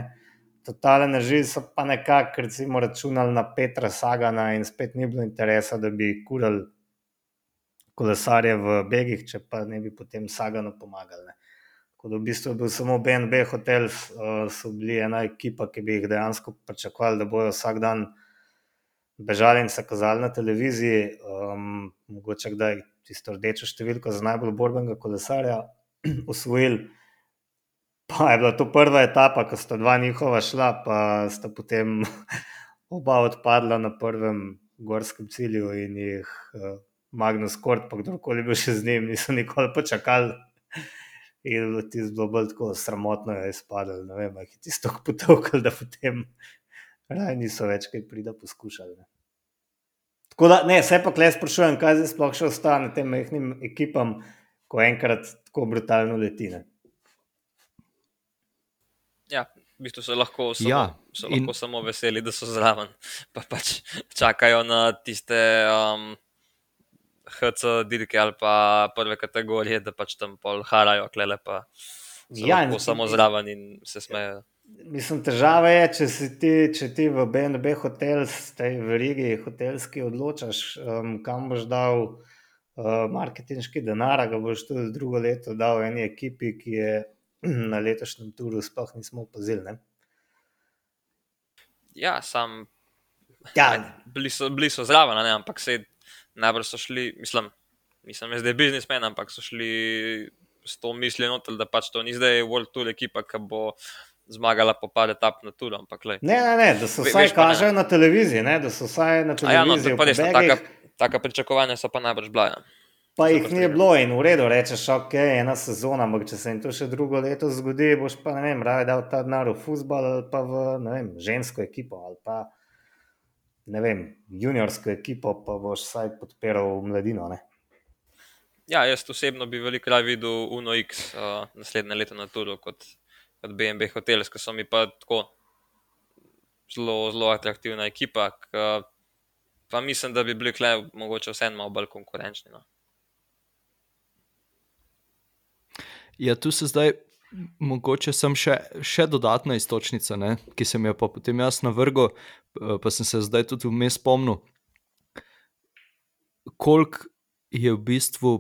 Totalen režim so pa nekako recimo računali na Petra Sagana in spet ni bilo interesa, da bi kurali kolesarje v Begih, če pa ne bi potem Saganu pomagali. Ne? Tako da v bistvu je bil samo BNB hotel, uh, so bili ena ekipa, ki bi jih dejansko pričakovali, da bojo vsak dan bežali in se kazali na televiziji, um, mogoče kdaj tisto rdečo številko za najbolj borbenega kolesarja usvojili. Pa je bila to prva etapa, ko sta dva njihova šla, pa sta potem oba odpadla na prvem gorskem cilju in jih uh, Magnus Kort, pa kdorkoli bil še z njim, niso nikoli počakali. In ti je bilo bolj tako sramotno, da je izpadlo. Ne vem, je tisto potovkal, da potem raj niso več kaj prida poskušali. Ne. Tako da, ne, se pa klej sprašujem, kaj zdaj sploh še ostane tem mehkim ekipam, ko enkrat tako brutalno letine. Ja, v bistvu so lahko, samo, Ja, so in- lahko samo veseli, da so zraven, pa pač čakajo na tiste um, HC dirke ali pa prve kategorije, da pač tam pol harajo, klele pa Ja, in- samo zraven in se smejejo. Mislim, težava je, če, ti, če ti v BNB hotel, tej verigi hotelski odločaš, um, kam boš dal uh, marketinški denar, ga boš tudi drugo leto dal eni ekipi, ki je na letošnjem turu sploh nismo opazili. Ne? Ja, sam Ja, bili so, bili so zraven, ne, ampak se najbrž so šli, mislim, nisem jaz zdaj biznismen, ampak so šli s to mislijo da pač to ni zdaj World Tour ekipa, ki bo zmagala po par etap na turu, ampak le. Ne, ne, ne, da se Ve- vsaj ne. kažejo na televiziji, ne, da so vsaj na A ja, no, televiziji. to pa res, no, taka, taka pričakovanja so pa najbrž bila. Ja. Pa jih ni bilo in v redu, rečeš, ok, ena sezona, ampak če se jim to še drugo leto zgodi, boš pa ne vem, raje dal ta denar v futbol ali pa v vem, žensko ekipo ali pa ne vem, juniorsko ekipo, pa boš vsaj podpiral mladino. Ne? ja, jaz osebno bi veliko raje videl Uno X uh, naslednje leto na turu kot, kot BNB Hotels, ki so mi pa tako zelo, zelo atraktivna ekipa. K, pa mislim, da bi bili kle mogoče vseeno malo bolj konkurenčni. No. Ja, tu se zdaj mogoče sem še, še dodatna istočnica, ne, ki sem jo pa potem jaz navrgel, eh, pa sem se zdaj tudi vmes spomnil, koliko je v bistvu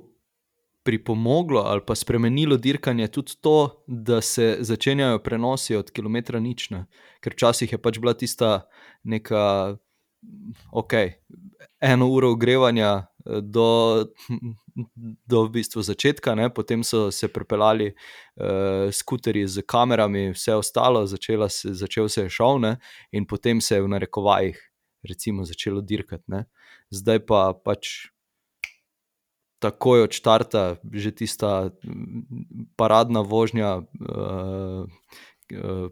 pripomoglo ali pa spremenilo dirkanje tudi to, da se začenjajo prenosi od kilometra nič. Ne. Ker včasih je pač bila tista neka, ok, eno uro ogrevanja do, do v bistvu začetka, ne. potem so se pripeljali uh, skuterji z kamerami, vse ostalo, začela se, začel se je šov ne, in potem se je v narekovajih recimo začelo dirkati. Ne. Zdaj pa pač takoj od štarta, že tista mm, paradna vožnja uh,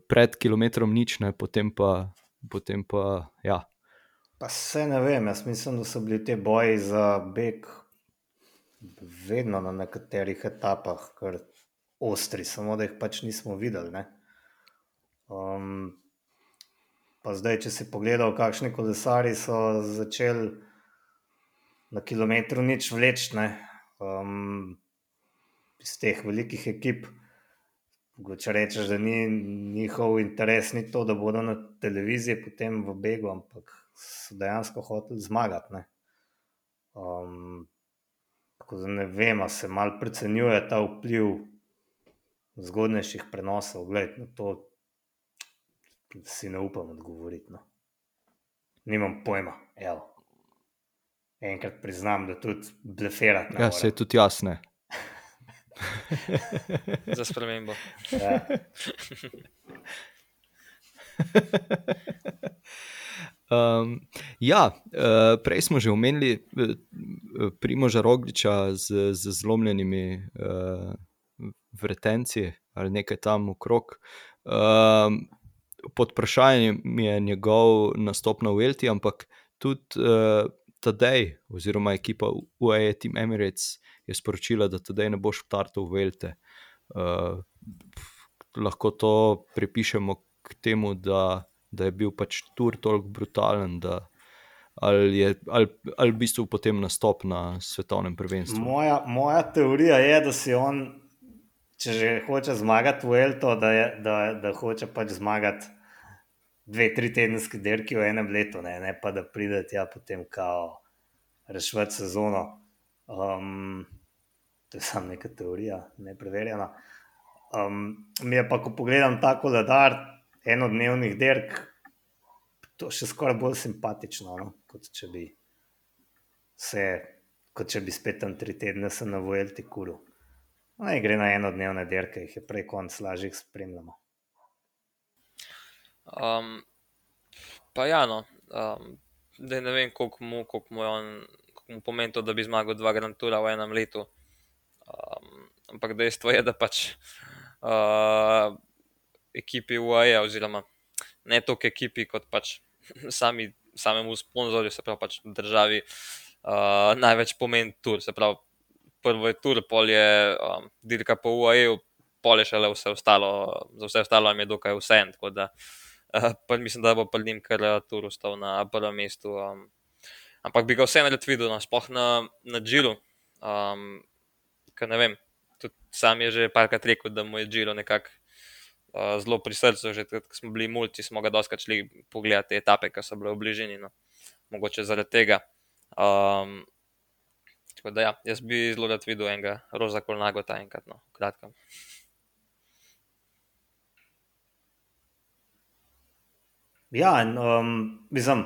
pred kilometrom nič, ne, potem pa, potem pa ja. Pa se ne vem, jaz mislim, da so bili ti boji za beg vedno na nekaterih etapah kar ostri, samo da jih pač nismo videli. Um, pa zdaj, če si pogledal, kakšni kolesari so začeli na kilometru nič vleči, ne, um, iz teh velikih ekip. Če rečeš, da ni njihov interes, ni to, da bodo na televiziji potem v begu, ampak so dejansko hoteli zmagati. Ne. Um, tako da ne vem, ali se mal precenjuje ta vpliv zgodnejših prenosov. Glej, na to si ne upam odgovoriti. No. Nimam pojma. Evo. Enkrat priznam, da tudi bleferati. ne Ja, se je tudi jasne. Za spremembo. Ja. Um, ja, uh, prej smo že omenili uh, Primoža Rogliča z, z zlomljenimi uh, vretenci ali nekaj tam okrog. Um, pod vprašanjem je njegov nastop na Velti, ampak tudi uh, Tadej, oziroma ekipa UAE Team Emirates, je sporočila, da Tadej ne bo štartal v Velte. Uh, lahko to pripišemo k temu, da da je bil pač tur toliko brutalen, da ali je ali, ali v bistvu potem nastop na svetovnem prvenstvu. Moja, moja teorija je, da si on če že hoče zmagati v Elto, da, je, da, da hoče pač zmagati dve, tri tedenske dirke v enem letu, ne, ne pa da pride tja potem kao rešiti sezono. Um, to je samo neka teorija, ne preverjena. Um, mi je pa, ko pogledam ta koledar enodnevnih dirk, to še skoraj bolj simpatično, no? kot če bi se, kot če bi spet tam tri tedne se na Vojlti kuril. No, gre na enodnevne dirke, jih je prej konc, lažje jih spremljamo. Um, pa ja, no, um, da ne vem, koliko mu, koliko mu, on, koliko mu pomeni to, da bi zmagal dva Grand Toura v enem letu. Um, ampak dejstvo je, da pač uh, ekipi UAE, oziroma ne toliko ekipi, kot pač sami, samemu sponzorju, se pravi pač državi, uh, največ pomeni tur. Se pravi, prvo je tur, pol je um, dirka po UAE, pol je šele vse ostalo, za vse ostalo jim je dokaj vse en. Tako da uh, mislim, da bo pred njim kar tur ostal na prvem mestu. Um, ampak bi ga vseeno rad videl, no, sploh na, na Džilu. Um, ker ne vem, tudi sam je že parkrat rekel, da mu je Džilo nekako uh, zelo pri srcu. Že ko smo bili multi, smo ga doskrat šli pogledati etape, ki so bile v bližini. No. Mogoče zaradi tega. Um, tako da ja, jaz bi zelo rad videl enega roza kolnago ta enkrat, no, kratkem. Ja, um, mislim,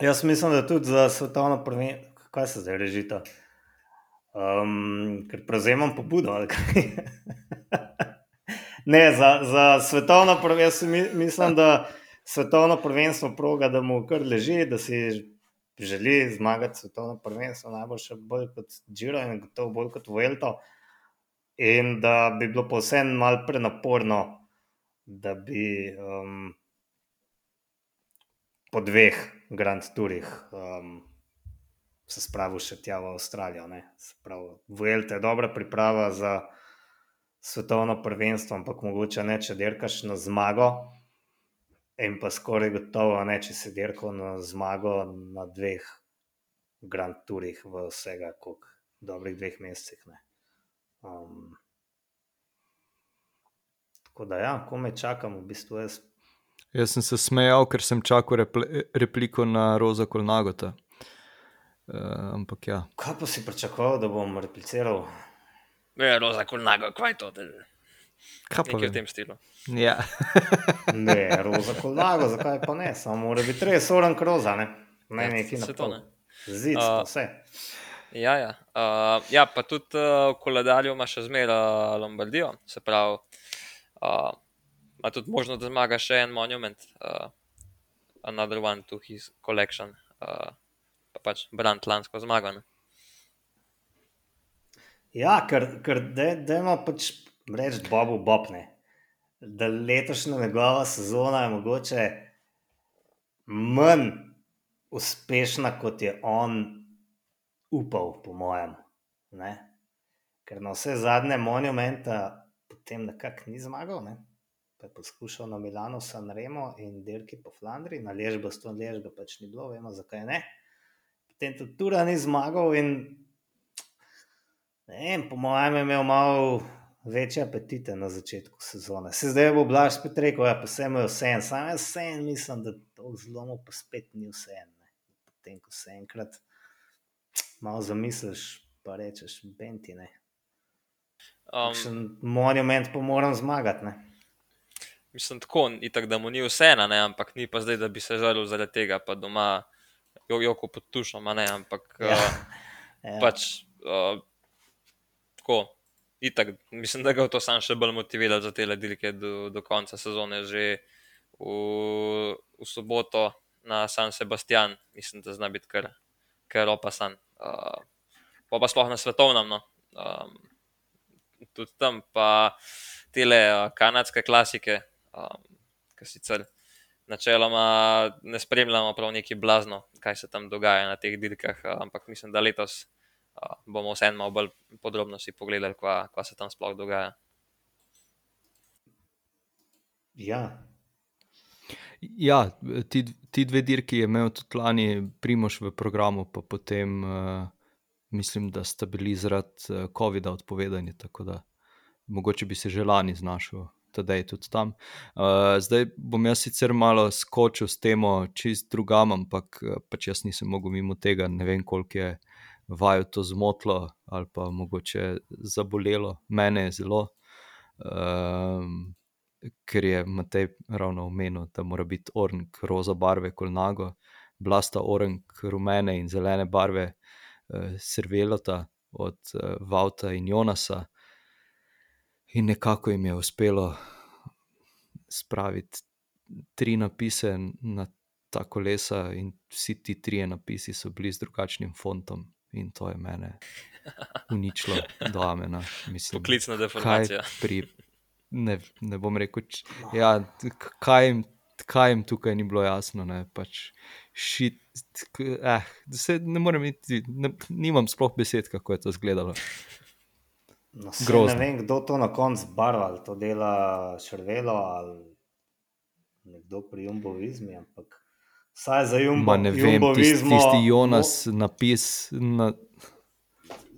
jaz mislim, da tudi za svetovno prvenstvo, kaj se zdaj režita. Um, ker prevzemam pobudo. ne, za, za svetovno prvenstvo mislim, da svetovno prvenstvo proga, da mu kar leži, da si želi zmagati svetovno prvenstvo, najbolj še bolj kot Džiro in gotovo bolj kot Vuelto. In da bi bilo povsem malo prenaporno, da bi um, po dveh Grand Tourih um, se spravil še tja v Avstralijo. Vuelta je dobra priprava za svetovno prvenstvo, ampak mogoče ne, če dirkaš na zmago. In pa skoraj gotovo, ne, če si dirkal na zmago na dveh Grand Tourih v vsega, koliko dobrih dveh mesecih. Um, tako da, ja, ko me čakam, v bistvu jaz. Jaz sem se smejal, ker sem čakal repliko na Roza Kolnagota. Uh, ampak ja. Kaj pa si pričakoval, da bom repliciral? Ne, roza, kot nago, kaj je to? Kaj pa je v tem stilu? Ja. ne, roza, kot nago, zakaj pa ne? Samo mora biti res soren kroza, ne, ne Ja, neki na to ne. Zid, uh, vse. Ja, ja. Uh, ja, pa tudi uh, v koledarju ima še zmeraj uh, Lombardijo, se pravi, uh, ima tudi možnost, da zmaga še en monument, uh, another one to his collection, uh, pa pač Brant lansko zmago. Ne? Ja, ker, ker dajmo pač reči Bobu Bobne, da letošnja njegova sezona je mogoče manj uspešna, kot je on upal, po mojem. Ne? Ker na vse zadnje monumenta potem nekako ni zmagal. Ne? Je poskušal na Milano, San Remo in Dirki po Flandriji, na Ležbo, s to Ležbo pač ni bilo, vemo zakaj ne. Potem tudi Tura ni zmagal in ne vem, po mojem je imel malo večje apetite na začetku sezone. Se zdaj bo Blaž spet rekel, ja, pa vse mu je vse en, sam jaz vse en mislim, da to zlomo pa spet ni vse en. Ne. Potem, ko se enkrat malo zamisliš, pa rečeš, benti ne. Um, Kakšen monument pa moram zmagati, ne. mislim, tako, itak, da mu ni vseeno, ampak ni pa zdaj, da bi se žalil zaradi tega, pa doma jo, joko pod tušom, a ne, ampak Ja. uh, Ja. pač uh, tako. Itak, mislim, da ga bo to sam še bolj motiviralo za te dirke do, do konca sezone, že v, v soboto na San Sebastian, mislim, da zna biti kar, kar opasan. Uh, pa pa sploh na svetovnem. No. Um, tudi tam pa tele uh, kanadske klasike, um, ki sicer načeloma ne spremljamo prav neki blazno, kaj se tam dogaja na teh dirkah, uh, ampak mislim, da letos uh, bomo vseeno malo bolj podrobno si pogledali, kva, kva se tam sploh dogaja. ja. Ja, ti, ti dve dirki je imel tudi lani Primoš v programu, pa potem uh, mislim, da sta bili zaradi uh, COVID-a odpovedani. Tako da mogoče bi se že lani znašel. Tadej tudi tam. Uh, zdaj bom jaz sicer malo skočil s temo, čist drugam, ampak pač jaz nisem mogel mimo tega. Ne vem, koliko je vaju to zmotilo ali pa mogoče zabolelo, mene je zelo. Um, ker je Matej ravno omenil, da mora biti orang roza barve, kot nago, blasta orang rumene in zelene barve, uh, servelota od uh, Vauta in Jonasa. In nekako jim je uspelo spraviti tri napise na ta kolesa, in vsi ti trije napisi so bili z drugačnim fontom, in to je mene uničilo, do amena. Mislim, Poklicna deformacija. pri, ne, ne bom rekel, č, ja, kaj, jim, kaj jim tukaj ni bilo jasno. Ne, pač šit, eh, se, ne morem iti, ne, nimam sploh besed, kako je to izgledalo. No, Grozno. ne vem, kdo to na koncu barva, ali to dela Šrvelo ali nekdo pri Jumbovizmi, ampak vsaj za Jumbo, Ma ne vem, tisti, Jumbovizmo. tisti Jonas napis. Na,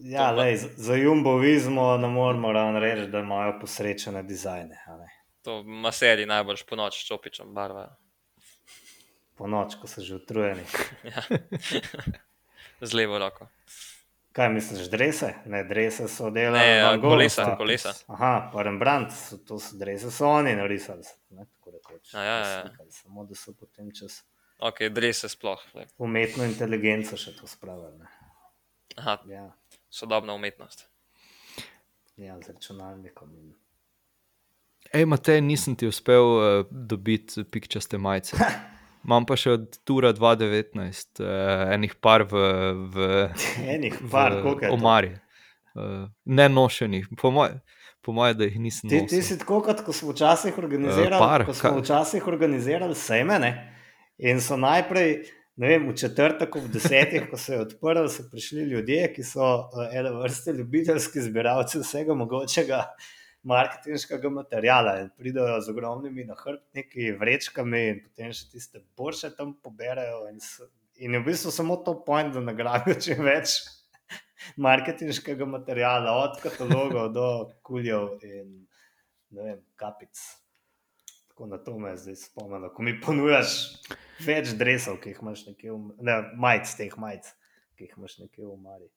Ja, lej, za- Jumbovizmo ne moremo ravno reči, da imajo posrečene dizajne. a ne. To ima seriji najbolj po noči s čopičem barva. Po noč, ko so že utrujeni. Ja. Z levo roko. Kaj misliš, drese? Ne, drese so delali. Ne, Gogh kolesa, napis. kolesa. Aha, pa Rembrandt, so, to so drese so oni narisali. Ne, tako rekoč. Ja, ja, ja. Slikali, Samo da so potem čez Ok, drese sploh. glej. umetno inteligenco še to spravili. Ne. Aha, Ja, sodobna umetnost. ja, z računalnikom. In... Ej, Matej, nisem ti uspel uh, dobiti pikčaste majice. Imam pa še od Tura 2019, uh, enih par v, v, Enih par, koliko je omari, uh, ne nošenih, po mojem, po moje, da jih nisem Ti, ti nosil. si tako, kot ko smo včasih organizirali, Eh, par, ko smo kaj- včasih organizirali sejme. Ne? In so najprej, ne vem, v četrtek ob desetih, ko se je odprl, so prišli ljudje, ki so uh, ene vrste ljubiteljski zbiralci vsega mogočega marketinškega materijala in pridajo z ogromnimi nahrbtniki, vrečkami in potem še tiste borše tam poberajo. In, in je v bistvu samo to point, da nagradijo čim več marketinškega materijala, od katalogov do kuljev in ne vem, kapic. Tako na to me zdaj spomnilo. Ko mi ponujaš več dresov, ki jih imaš nekje v, ne, majic, teh majic, ki jih imaš nekje v Mari.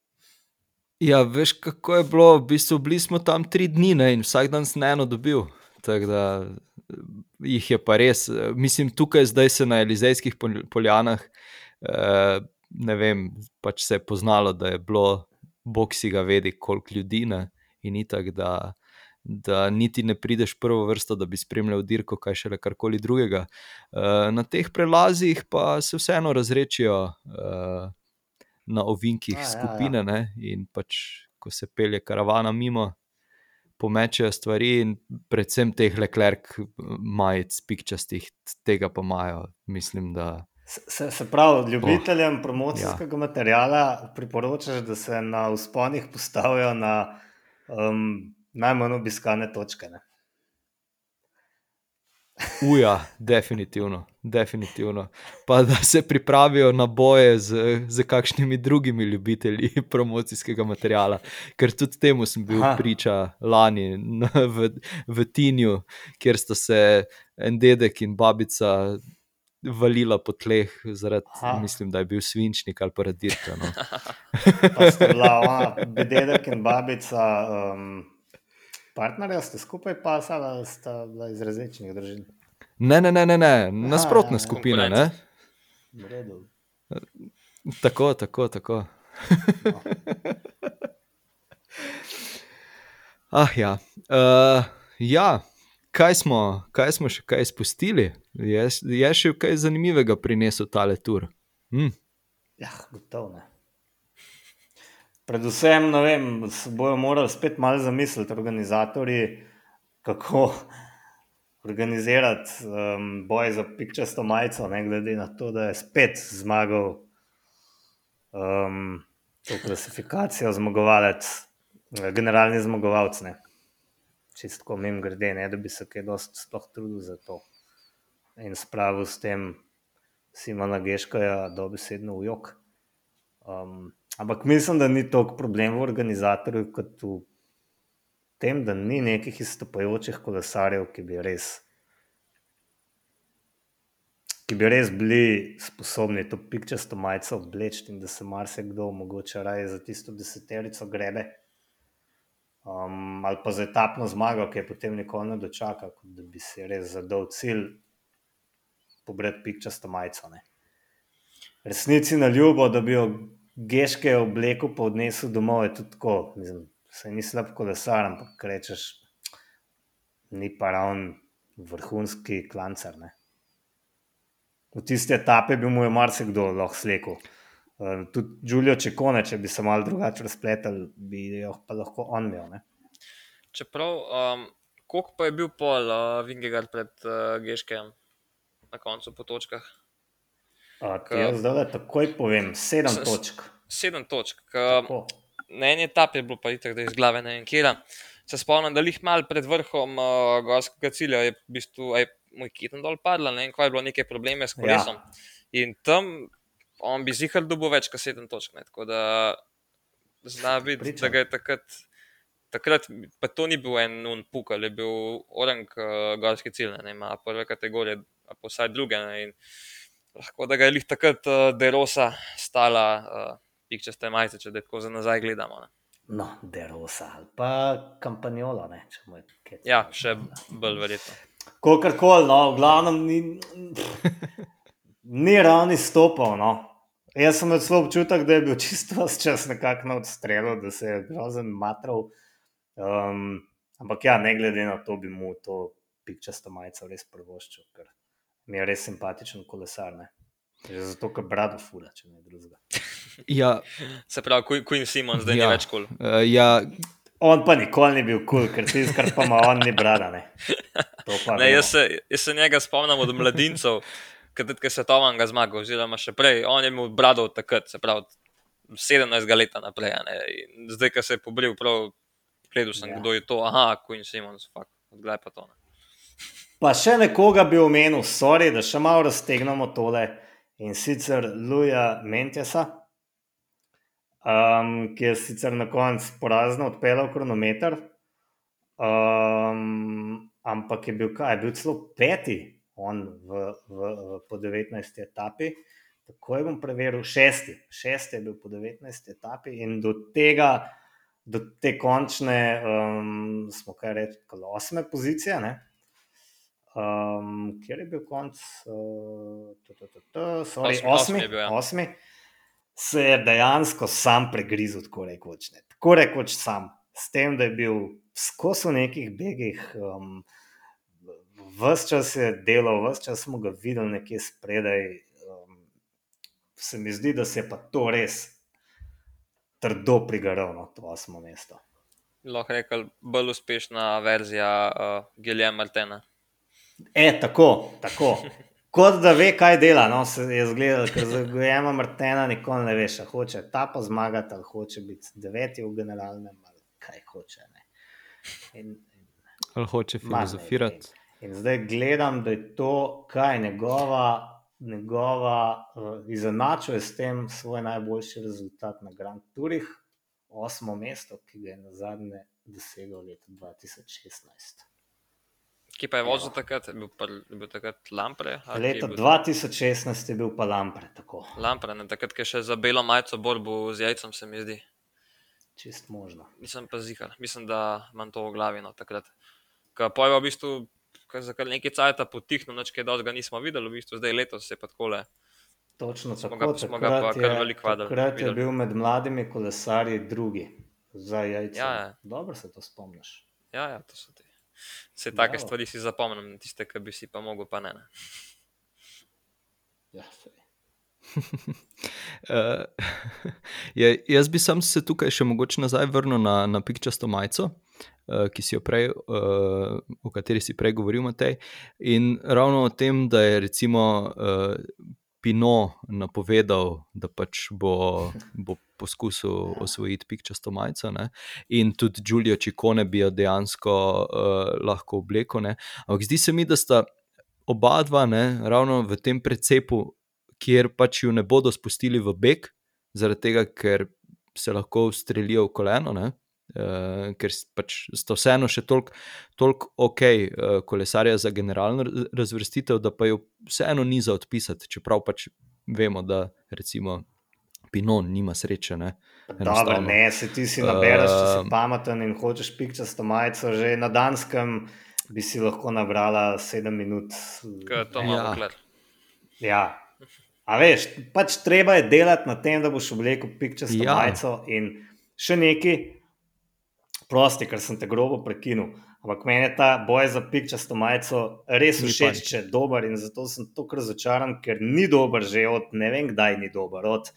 Ja, veš, kako je bilo, v bistvu bili smo tam tri dni ne, in vsak dan sem eno dobil. Tako da jih je pa res. Mislim, tukaj zdaj se na Elizejskih pol- poljanah, eh, ne vem, pač se je poznalo, da je bilo, bog si ga vedi, koliko ljudi ne, in itak, da, da niti ne prideš prvo vrsto, da bi spremljal dirko, kaj šele karkoli drugega. Eh, Na teh prelazih pa se vseeno razrečijo. eh, Na ovinkih A, ja, ja. skupine, ne, in pač, ko se pelje karavana mimo, pomečejo stvari, in predvsem teh leklerk, majic, pikčastih, tega pa imajo. Mislim, da Se, se, pravi, ljubiteljem oh, promocijskega ja. ja. materijala priporočaš, da se na usponih postavijo na um, najmanj obiskane točke. Ne? Uja, definitivno, definitivno. Pa da se pripravijo na boje z, z kakšnimi drugimi ljubitelji promocijskega materiala. Ker tudi temu sem bil Aha. Priča lani na- v, v Tinju, kjer sta se en dedek in babica valila po tleh, zaradi, Aha. mislim, da je bil svinčnik ali pa radirka. No. Pa sta bila ona, dedek in babica, um, partnerja, ste skupaj pasali ali sta bila iz različnih družin? Ne, ne, ne, ne, ne. nasprotna ja, skupina. Ne? konkurenca. V redu. Tako, tako, tako. No. Ah, ja. Uh, ja, kaj smo, kaj smo še kaj izpustili? Je, je še kaj zanimivega prinesel tale tur? Hm. Ja, gotovo ne. Predvsem, ne vem, bojo morali spet malo zamisliti, organizatori, kako organizirati um, boj za pikčasto majico, ne glede na to, da je spet zmagal um, to klasifikacijo, zmagovalec, generalni zmagovalec. Ne. Čistko mim grede, ne da bi se kaj dosti sploh trudil za to in spravil s tem Simona Geškaja dobesedno v jok. Um, ampak mislim, da ni toliko problem v organizatorju, kot v tem, da ni nekih izstopajočih kolesarjev, ki bi res. Ki bi res bili sposobni to pikčasto majico obleči, in da se marsikdo, mogoče raje za tisto deseterico grebe, um, ali pa za etapno zmago, ki je potem nikoli ne dočaka, kot da bi si res zadal cilj pobrati pikčasto majico. Ne. Resnici na ljubo, da bi jo geške oblekel, pa odnesel domov, je tudi tako. Mislim, se ni slab kolesar, ampak rečeš, ni pa ravno vrhunski klancar. Ne. V tiste etape bi mu je marsikdo lahko slekel. Uh, tudi Giulio Čekone, če bi se malo drugače razpletel, bi jo pa lahko on imel. Ne. Čeprav, um, koliko pa je bil pol uh, Vingegard pred uh, Geškem na koncu po točkah? Uh, jaz zdaj le takoj povem, sedem S- točk. Sedem točk. K, na eni etapi je bilo pa itak, da iz glave ne vem kje. Se spomnim, da jih mal pred vrhom uh, gorskega cilja je v bistvu aj moj kitten dol padla, ne vem, kaj je bilo neke probleme s kolesom. Ja. In tam on bi zihar dobil več kot sedem točk. Ne? Tako da zna biti, da ga je takrat. Takrat pa to ni bil en un pukal, je bil orang uh, gorski cilj, ne, ima prve kategorije, a pa vsaj druge. Ne, in lahko da ga je lih takrat uh, Derosa stala uh, pikčaste majice, če tako za nazaj gledamo. Ne. No, Derosa ali pa Kampanjola. Ne, če mu je kaj Ja, še bolj verjetno. Kakorkoli, no, v glavnem ni, ni ravni stopal. No. Jaz sem imel celo občutek, da je bil čisto vse čas nekako na odstrelu, da se je grozen matral. Um, ampak ja, ne glede na to, bi mu to pikčasto majico res prvoščil, ker mi je res simpatičen kolesar. Ne. Že zato, ker brado fula, če ne drugega. Ja, Se pravi, Queen- Queen Simon zdaj ja. Ni več kul. Cool. uh, ja, On pa nikoli ni bil kul, cool, ker tisti, kar pa ima on, ni brada. Ne. To pa Ne, jaz, se, jaz se njega spomnim od mladincev, ki je svetovnega zmagal, oziroma še prej. On je imel brado od takrat, se pravi, 17 let naprej. a ne. In Zdaj, ko se je pobril, prav gledal sem, Ja. kdo je to. Aha, Queen Simons, fuck, odglej pa to. Ne. Pa še nekoga bi omenil, sorry, da še malo raztegnemo tole in sicer Luja Mentjasa, um, ki je sicer na koncu porazno odpeljal kronometer, um, ampak je bil kaj, je bil celo peti on v, v, v, po 19. etapi. Tako je bom preveril, šesti, šesti je bil po 19. etapi in do tega, do te končne, um, smo kaj rekli, osme pozicije. Ne? Um, kjer je bil konc? Uh, t, t, t, t, sorry, Osmi- osmi, osmi bil, ja. osmi, se je dejansko sam pregrizel, tako rekoč. Ne. Tako rekoč sam, s tem, da je bil skozi v nekih begih, um, vse čas je delal, vse čas smo ga videli nekje spredaj. Um, se mi zdi, da se je pa to res trdo prigaral, to osmo mesto. Lahko rekel, bolj uspešna verzija uh, Gilja Martena. E, tako, tako. Kot da ve, kaj dela. No, se je zgledal, ker za Gojema Martena nikoli ne veš, hoče ta pa zmagati, ali hoče biti deveti v generalnem, ali kaj hoče. Ne. In, ali hoče filozofirati. in zdaj gledam, da je to, kaj njegova, njegova uh, izenačuje s tem svoj najboljši rezultat na Grand Tourih, osmo mesto, ki ga je na zadnje dosegel leta 2016. Ki pa je vozil takrat, je bil, pa, je bil takrat Lampre. je Leta bil? 2016 je bil pa Lampre, tako. Lampre, ne, takrat, je še za belo majico borbo z jajcem, se mi zdi. Čist možno. Nisem pa zihar, mislim, da imam to v glavi no, takrat. Ker pojva v bistvu, kar za kar nekaj cajta potihno, noč kaj dosti ga nismo videli, v bistvu zdaj letos se je pa takole. Točno Smo tako. ga- smo ga pa kar je- veliko vadili, Takrat je videli. bil med mladimi kolesarji drugi za jajce. Ja, ja. Dobro se to spomniš. Ja, ja, to so te. Vse take Bravo. stvari si zapomnim, tiste, ki bi si pa mogel, pa ne. ne. Ja. Uh, je, jaz bi sam se tukaj še mogoče nazaj vrnil na, na pikčasto majico, uh, ki si jo prej, uh, o kateri si prej govoril, Matej. In ravno o tem, da je recimo uh, Pino napovedal, da pač bo, bo poskusil osvojiti pikčasto majico, ne? in tudi Giulio Čikone bi jo dejansko uh, lahko oblekel. ne. Ampak zdi se mi, da sta oba dva ne, ravno v tem precepu kjer pač jo ne bodo spustili v beg, zaradi tega, ker se lahko ustrelijo v koleno, ne, Uh, ker s- pač sta vseeno še toliko tolik ok, uh, kolesarja za generalno raz- razvrstitev, da pa jo vseeno ni za odpisati, čeprav pač vemo, da recimo Pinon nima sreče. Ne? Dobro, ne, se ti si nabereš, če si Ehm. pameten in hočeš pikčasto majico, že na Danskem bi si lahko nabrala sedem minut. To Ja. imamo kler. Ja. A veš, pač treba je delati na tem, da boš oblekel pikčasto Ja. ja. majico in še nekaj, prosti, ker sem te grobo prekinil. Ampak meni je ta boj za pikčasto majico res všeč, če je dober in zato sem tako razočaran, ker ni dober že od ne vem kdaj ni dober. Od,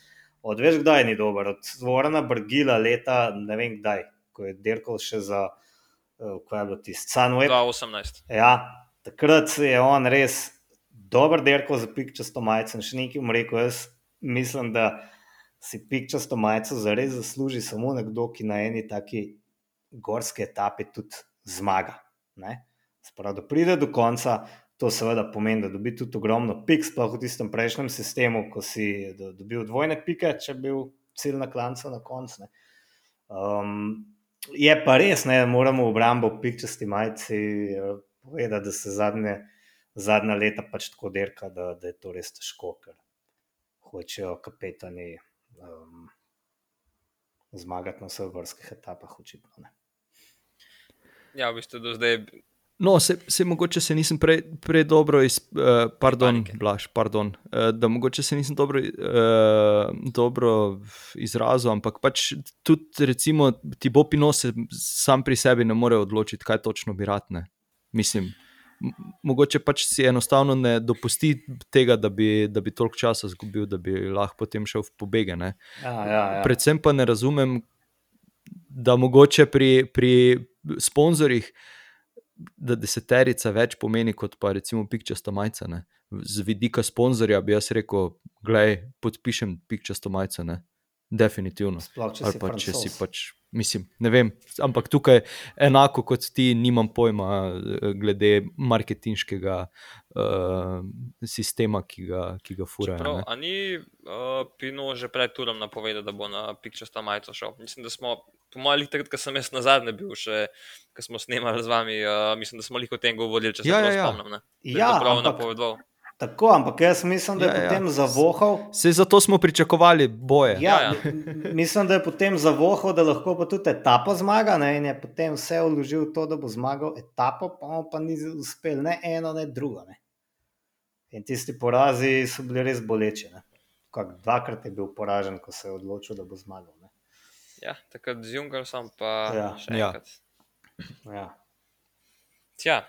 od veš kdaj ni dober, od Vorana Brgila leta ne vem kdaj, ko je dirkal še za, uh, kaj je bilo tisto, Sunweb. 2018. Ja, takrat je on res dober dirkal za pikčasto majico. In še nekaj mu rekel, jaz mislim, da si pikčasto majico zares zasluži samo nekdo, ki na eni taki gorski etapi tudi zmaga. Ne? Sprav, da pride do konca, to seveda pomeni, da dobi tudi ogromno pik, sploh v tistem prejšnjem sistemu, ko si do- dobil dvojne pike, če je bil cilj na klancu na koncu. ne. Um, je pa res, da moramo v obrambo pikčasti majici eh, povedati, da se zadnje, zadnja leta pač tako derka, da, da je to res težko, ker hočejo kapetani um, zmagati na vseh gorskih etapah, očitno. Ne. Ja, v bistvu do zdaj No, se, se mogoče se nisem prej, prej dobro iz, uh, pardon, panike. Blaž, pardon, uh, da mogoče se nisem dobro, uh, dobro izrazil, ampak pač tudi recimo ti bo pino se sam pri sebi ne more odločiti, kaj točno bi rad. Ne. Mislim, mogoče pač si enostavno ne dopusti tega, da bi, da bi toliko časa izgubil, da bi lahko potem šel v pobege. Ne. Ja, ja, ja. Predvsem pa ne razumem, da mogoče pri, pri sponzorjih, da deseterica več pomeni kot pa recimo pikčasta majica. Ne. Z vidika sponzorja bi jaz rekel, gledaj, podpišem pikčasto majico. Ne. Definitivno. Sploh če Ali si pa če si Francoz. pač, mislim, ne vem, ampak tukaj enako kot ti, nimam pojma eh, glede marketinškega uh, sistema, ki ga, ki ga furajo. Prav, ne. a ni uh, Pino že pred turom napovedal, da bo na pikčasta majico šel? Mislim, da smo, po mojem, takrat, ko sem jaz na zadnje bil, še ko smo snemali z vami, uh, mislim, da smo jih o tem govorili, če se Ja, ja, ja. spomnim. Ne? Da Ja, prav ampak- napovedal. Tako, ampak jaz mislim, da je Ja, ja. potem zavohal. Sej zato smo pričakovali boje. Ja, Ja, ja. Mislim, da je potem zavohal, da lahko pa tudi etapo zmaga. Ne? In je potem vse vložil v to, da bo zmagal etapo, pa mu pa ni uspel ne eno, ne drugo. Ne? In tisti porazi so bili res boleči. ne. Kak, dvakrat je bil poražen, ko se je odločil, da bo zmagal. Ne? Ja, takrat z Junkersom, pa Ja. še Ja. enkrat. Ja. Tja.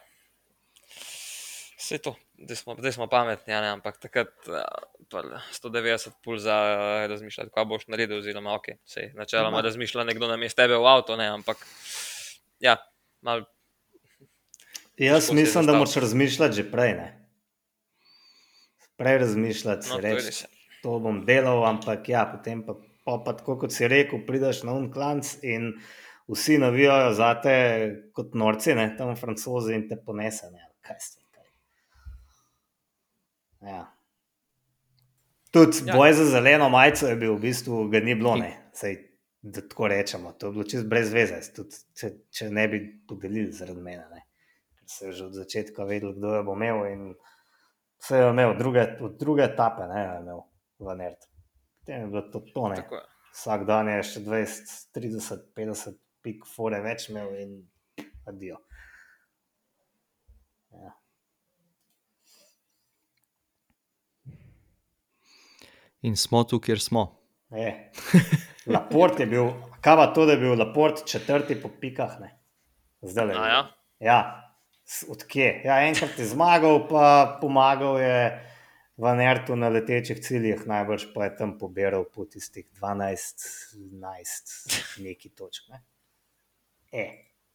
Vse to, zdaj smo, zdaj smo pametni, ja, ne, ampak takrat uh, 190 pulza uh, razmišljati, kaj boš naredil, oziroma ok, sej, načeloma Ma- razmišlja nekdo na mestu tebe v avto, ne, ampak ja, mal, Jaz se je mislim, da moraš razmišljati že prej. Ne? Prej razmišljati, no, to je reči, res. to bom delal, ampak ja, potem pa, pa, pa tako kot si rekel, prideš na unklanc in vsi navijajo za te kot norci, ne, tam francozi in te ponese. Ne, kaj ste. Ja. Tudi Ja. boj za zeleno majico je bil v bistvu, ga ni bilo, ne. Sej, da tako rečemo, to je bilo čist brez veze, tudi če, če ne bi podelili zaradi mene. Ne. Ker se je že od začetka vedel, kdo jo bo imel in vse je imel, druge, od druge etape ne, je imel v Nerd. Potem je bilo to, to ne. Tako je. Vsak dan je še 20, 30, 50 pik fore več imel in adijo. In smo tu, kjer smo. E, Laport je bil, kaj pa to, da je bil Laport četrti po pikah, ne? Zdaj le. Ja? Ja, s- od kje? Ja, enkrat je zmagal, pa pomagal je v Nertu na letečih ciljih, najbrž pa je tam pobiral po tistih 12, 11, neki točk. Ne? E,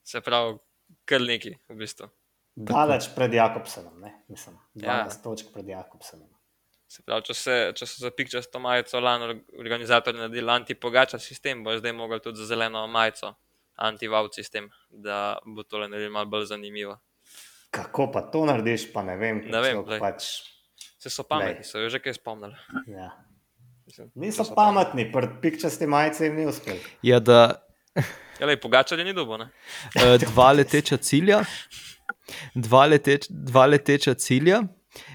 Se pravi, kar neki, v bistvu. daleč pred Jakobsenom, ne? mislim, 12 Ja. ja. točk pred Jakobsenom. Se pravi, če, se, če so za pikčasto majico lani organizatorji naredili anti-pogača sistem, bo zdaj mogel tudi za zeleno majico anti-vaut sistem, da bo tole naredili malo bolj zanimivo. Kako pa to narediš, pa ne vem. Ne vem, glej. pač, Se so pametni, so jo že kaj spomnili. ja. Mislim, Niso so pametni, pred pikčasti majice jim ni uspel. Je, da Ja, le, pogačar je ni dobo, ne? Eh, dva leteča cilja, dva, leteč, dva leteča cilja,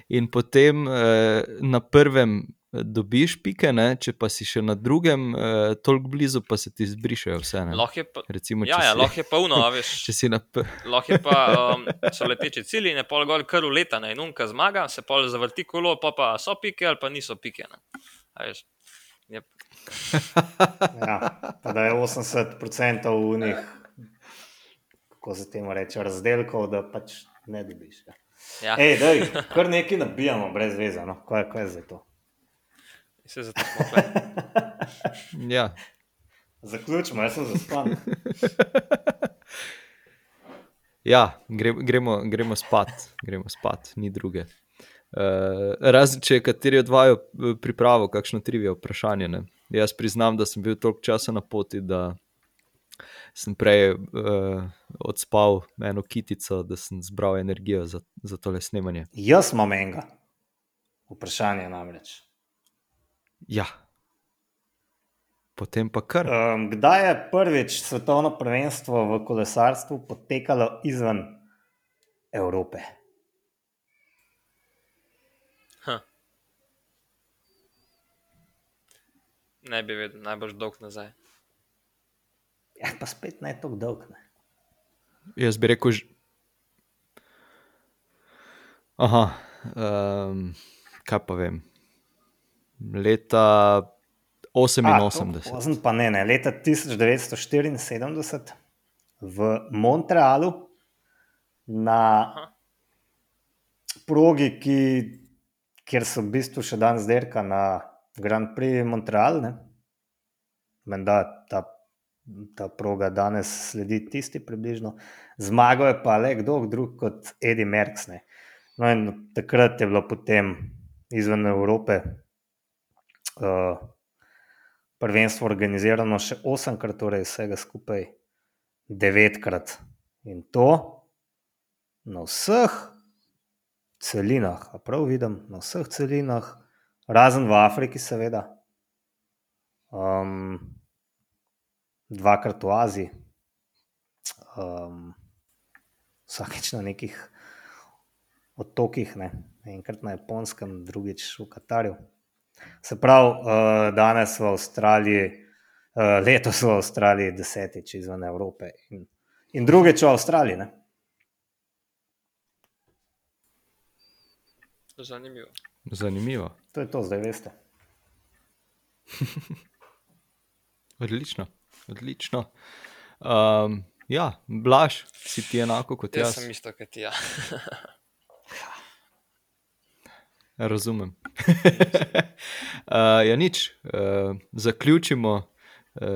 in potem eh, na prvem eh, dobiš pike, ne? če pa si še na drugem eh, toliko blizu, pa se ti zbrišejo vse. ne. Lahko je pa, Recimo, ja, ja, si- lahko je pa uno, a veš. Če si na pr- Lahko je pa, um, so leteči cilji, ne pol gor kar uleta, ne in unka zmaga, se pol zavrti kolo, pa pa so pike ali pa niso pike. Ne. A veš, je, Ja, pa da je 80% v njih, kako se temu reče, razdelkov, da pač ne dobiš. Ja. Ja, Ej, daj, kar nekaj nabijamo, brez veze. No. Kaj, kaj je za to? se zato smo tukaj. ja. Zaključimo, jaz sem zaspan. Ja, gre, gremo, gremo spat, gremo spat, ni druge. Uh, razen če je kateri od vaju eh, pripravil kakšno trivijo vprašanje. Ne? Jaz priznam, da sem bil toliko časa na poti, da sem prej uh, odspal eno kitico, da sem zbral energijo za, za tole snemanje. Jaz imam enega. Vprašanje namreč. Ja. Potem pa kar. Um, kdaj je prvič svetovno prvenstvo v kolesarstvu potekalo izven Evrope? Ha. Ne bi vedel, najbolj dolg nazaj. Ja, pa spet ne tako dolg. Ne. Jaz bi rekel, že. Aha, um, kaj pa vem. Leta 88. Pozem pa ne, ne. Leta 1974 v Montrealu na Aha. progi, ki, kjer so v bistvu še danes derka na Grand Prix Montreal. Ne. Menda ta, ta proga danes sledi tisti približno. Zmagal je pa le kdo drug kot Eddie Merckx. Ne. No in takrat je bilo potem izven Evrope uh, prvenstvo organizirano še osemkrat, torej vsega skupaj devetkrat. In to na vseh celinah, a prav vidim, na vseh celinah, razen v Afriki, seveda, um, dvakrat v Aziji, um, vsakeč na nekih otokih, ne? enkrat na Japonskem, drugič v Katarju. Se pravi, uh, danes v Avstraliji, uh, letos v Avstraliji, desetič izven Evrope in, in drugič v Avstraliji. Ne? Zanimivo. Zanimivo. To je to, zdaj veste. Odlično. Odlično. Um, ja, Blaž, si ti enako kot Jaz jaz. sem isto kot ti. Ja. Razumem. uh, ja, nič. Uh, zaključimo uh,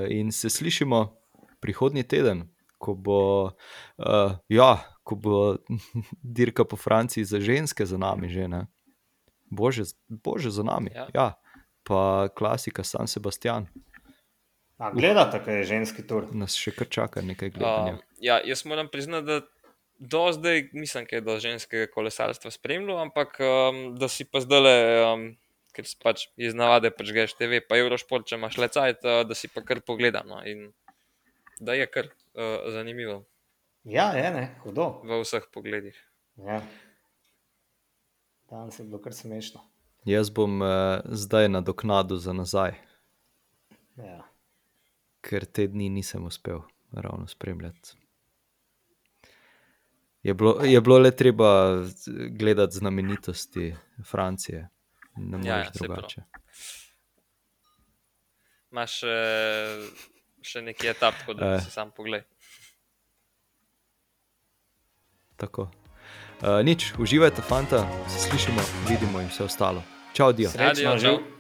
in se slišimo prihodnji teden, ko bo, uh, ja, ko bo dirka po Franciji za ženske za nami že. Ne? Bože, bože za nami. Ja. Ja. Pa klasika San Sebastian, A, gledate, kaj je ženski tur? nas še kar čaka nekaj gledanja. Um, ja, jaz moram priznati, da do zdaj nisem kaj do ženskega kolesarstva spremljal, ampak um, da si pa zdaj, um, ker si pač iz navade pač greš TV, pa Eurošport, če imaš le cajt, uh, da si pa kar pogledam. No, in da je kar uh, zanimivo Ja, je ne, hudo. v vseh pogledih. Ja. Danes je bilo kar smešno. Jaz bom uh, zdaj na doknadu za nazaj, Ja. Ker te dni nisem uspel ravno spremljati. Je bilo, je bilo le treba gledati znamenitosti Francije, ne moreš Ja, ja, ja, prav. drugače. Imaš uh, še nekaj etap, tako da Eh. uh. si sam pogled. Tako. Uh, nič, uživajte, fanta, se slišimo, vidimo in vse ostalo. Čau, Dio. Srečno, čau. živ.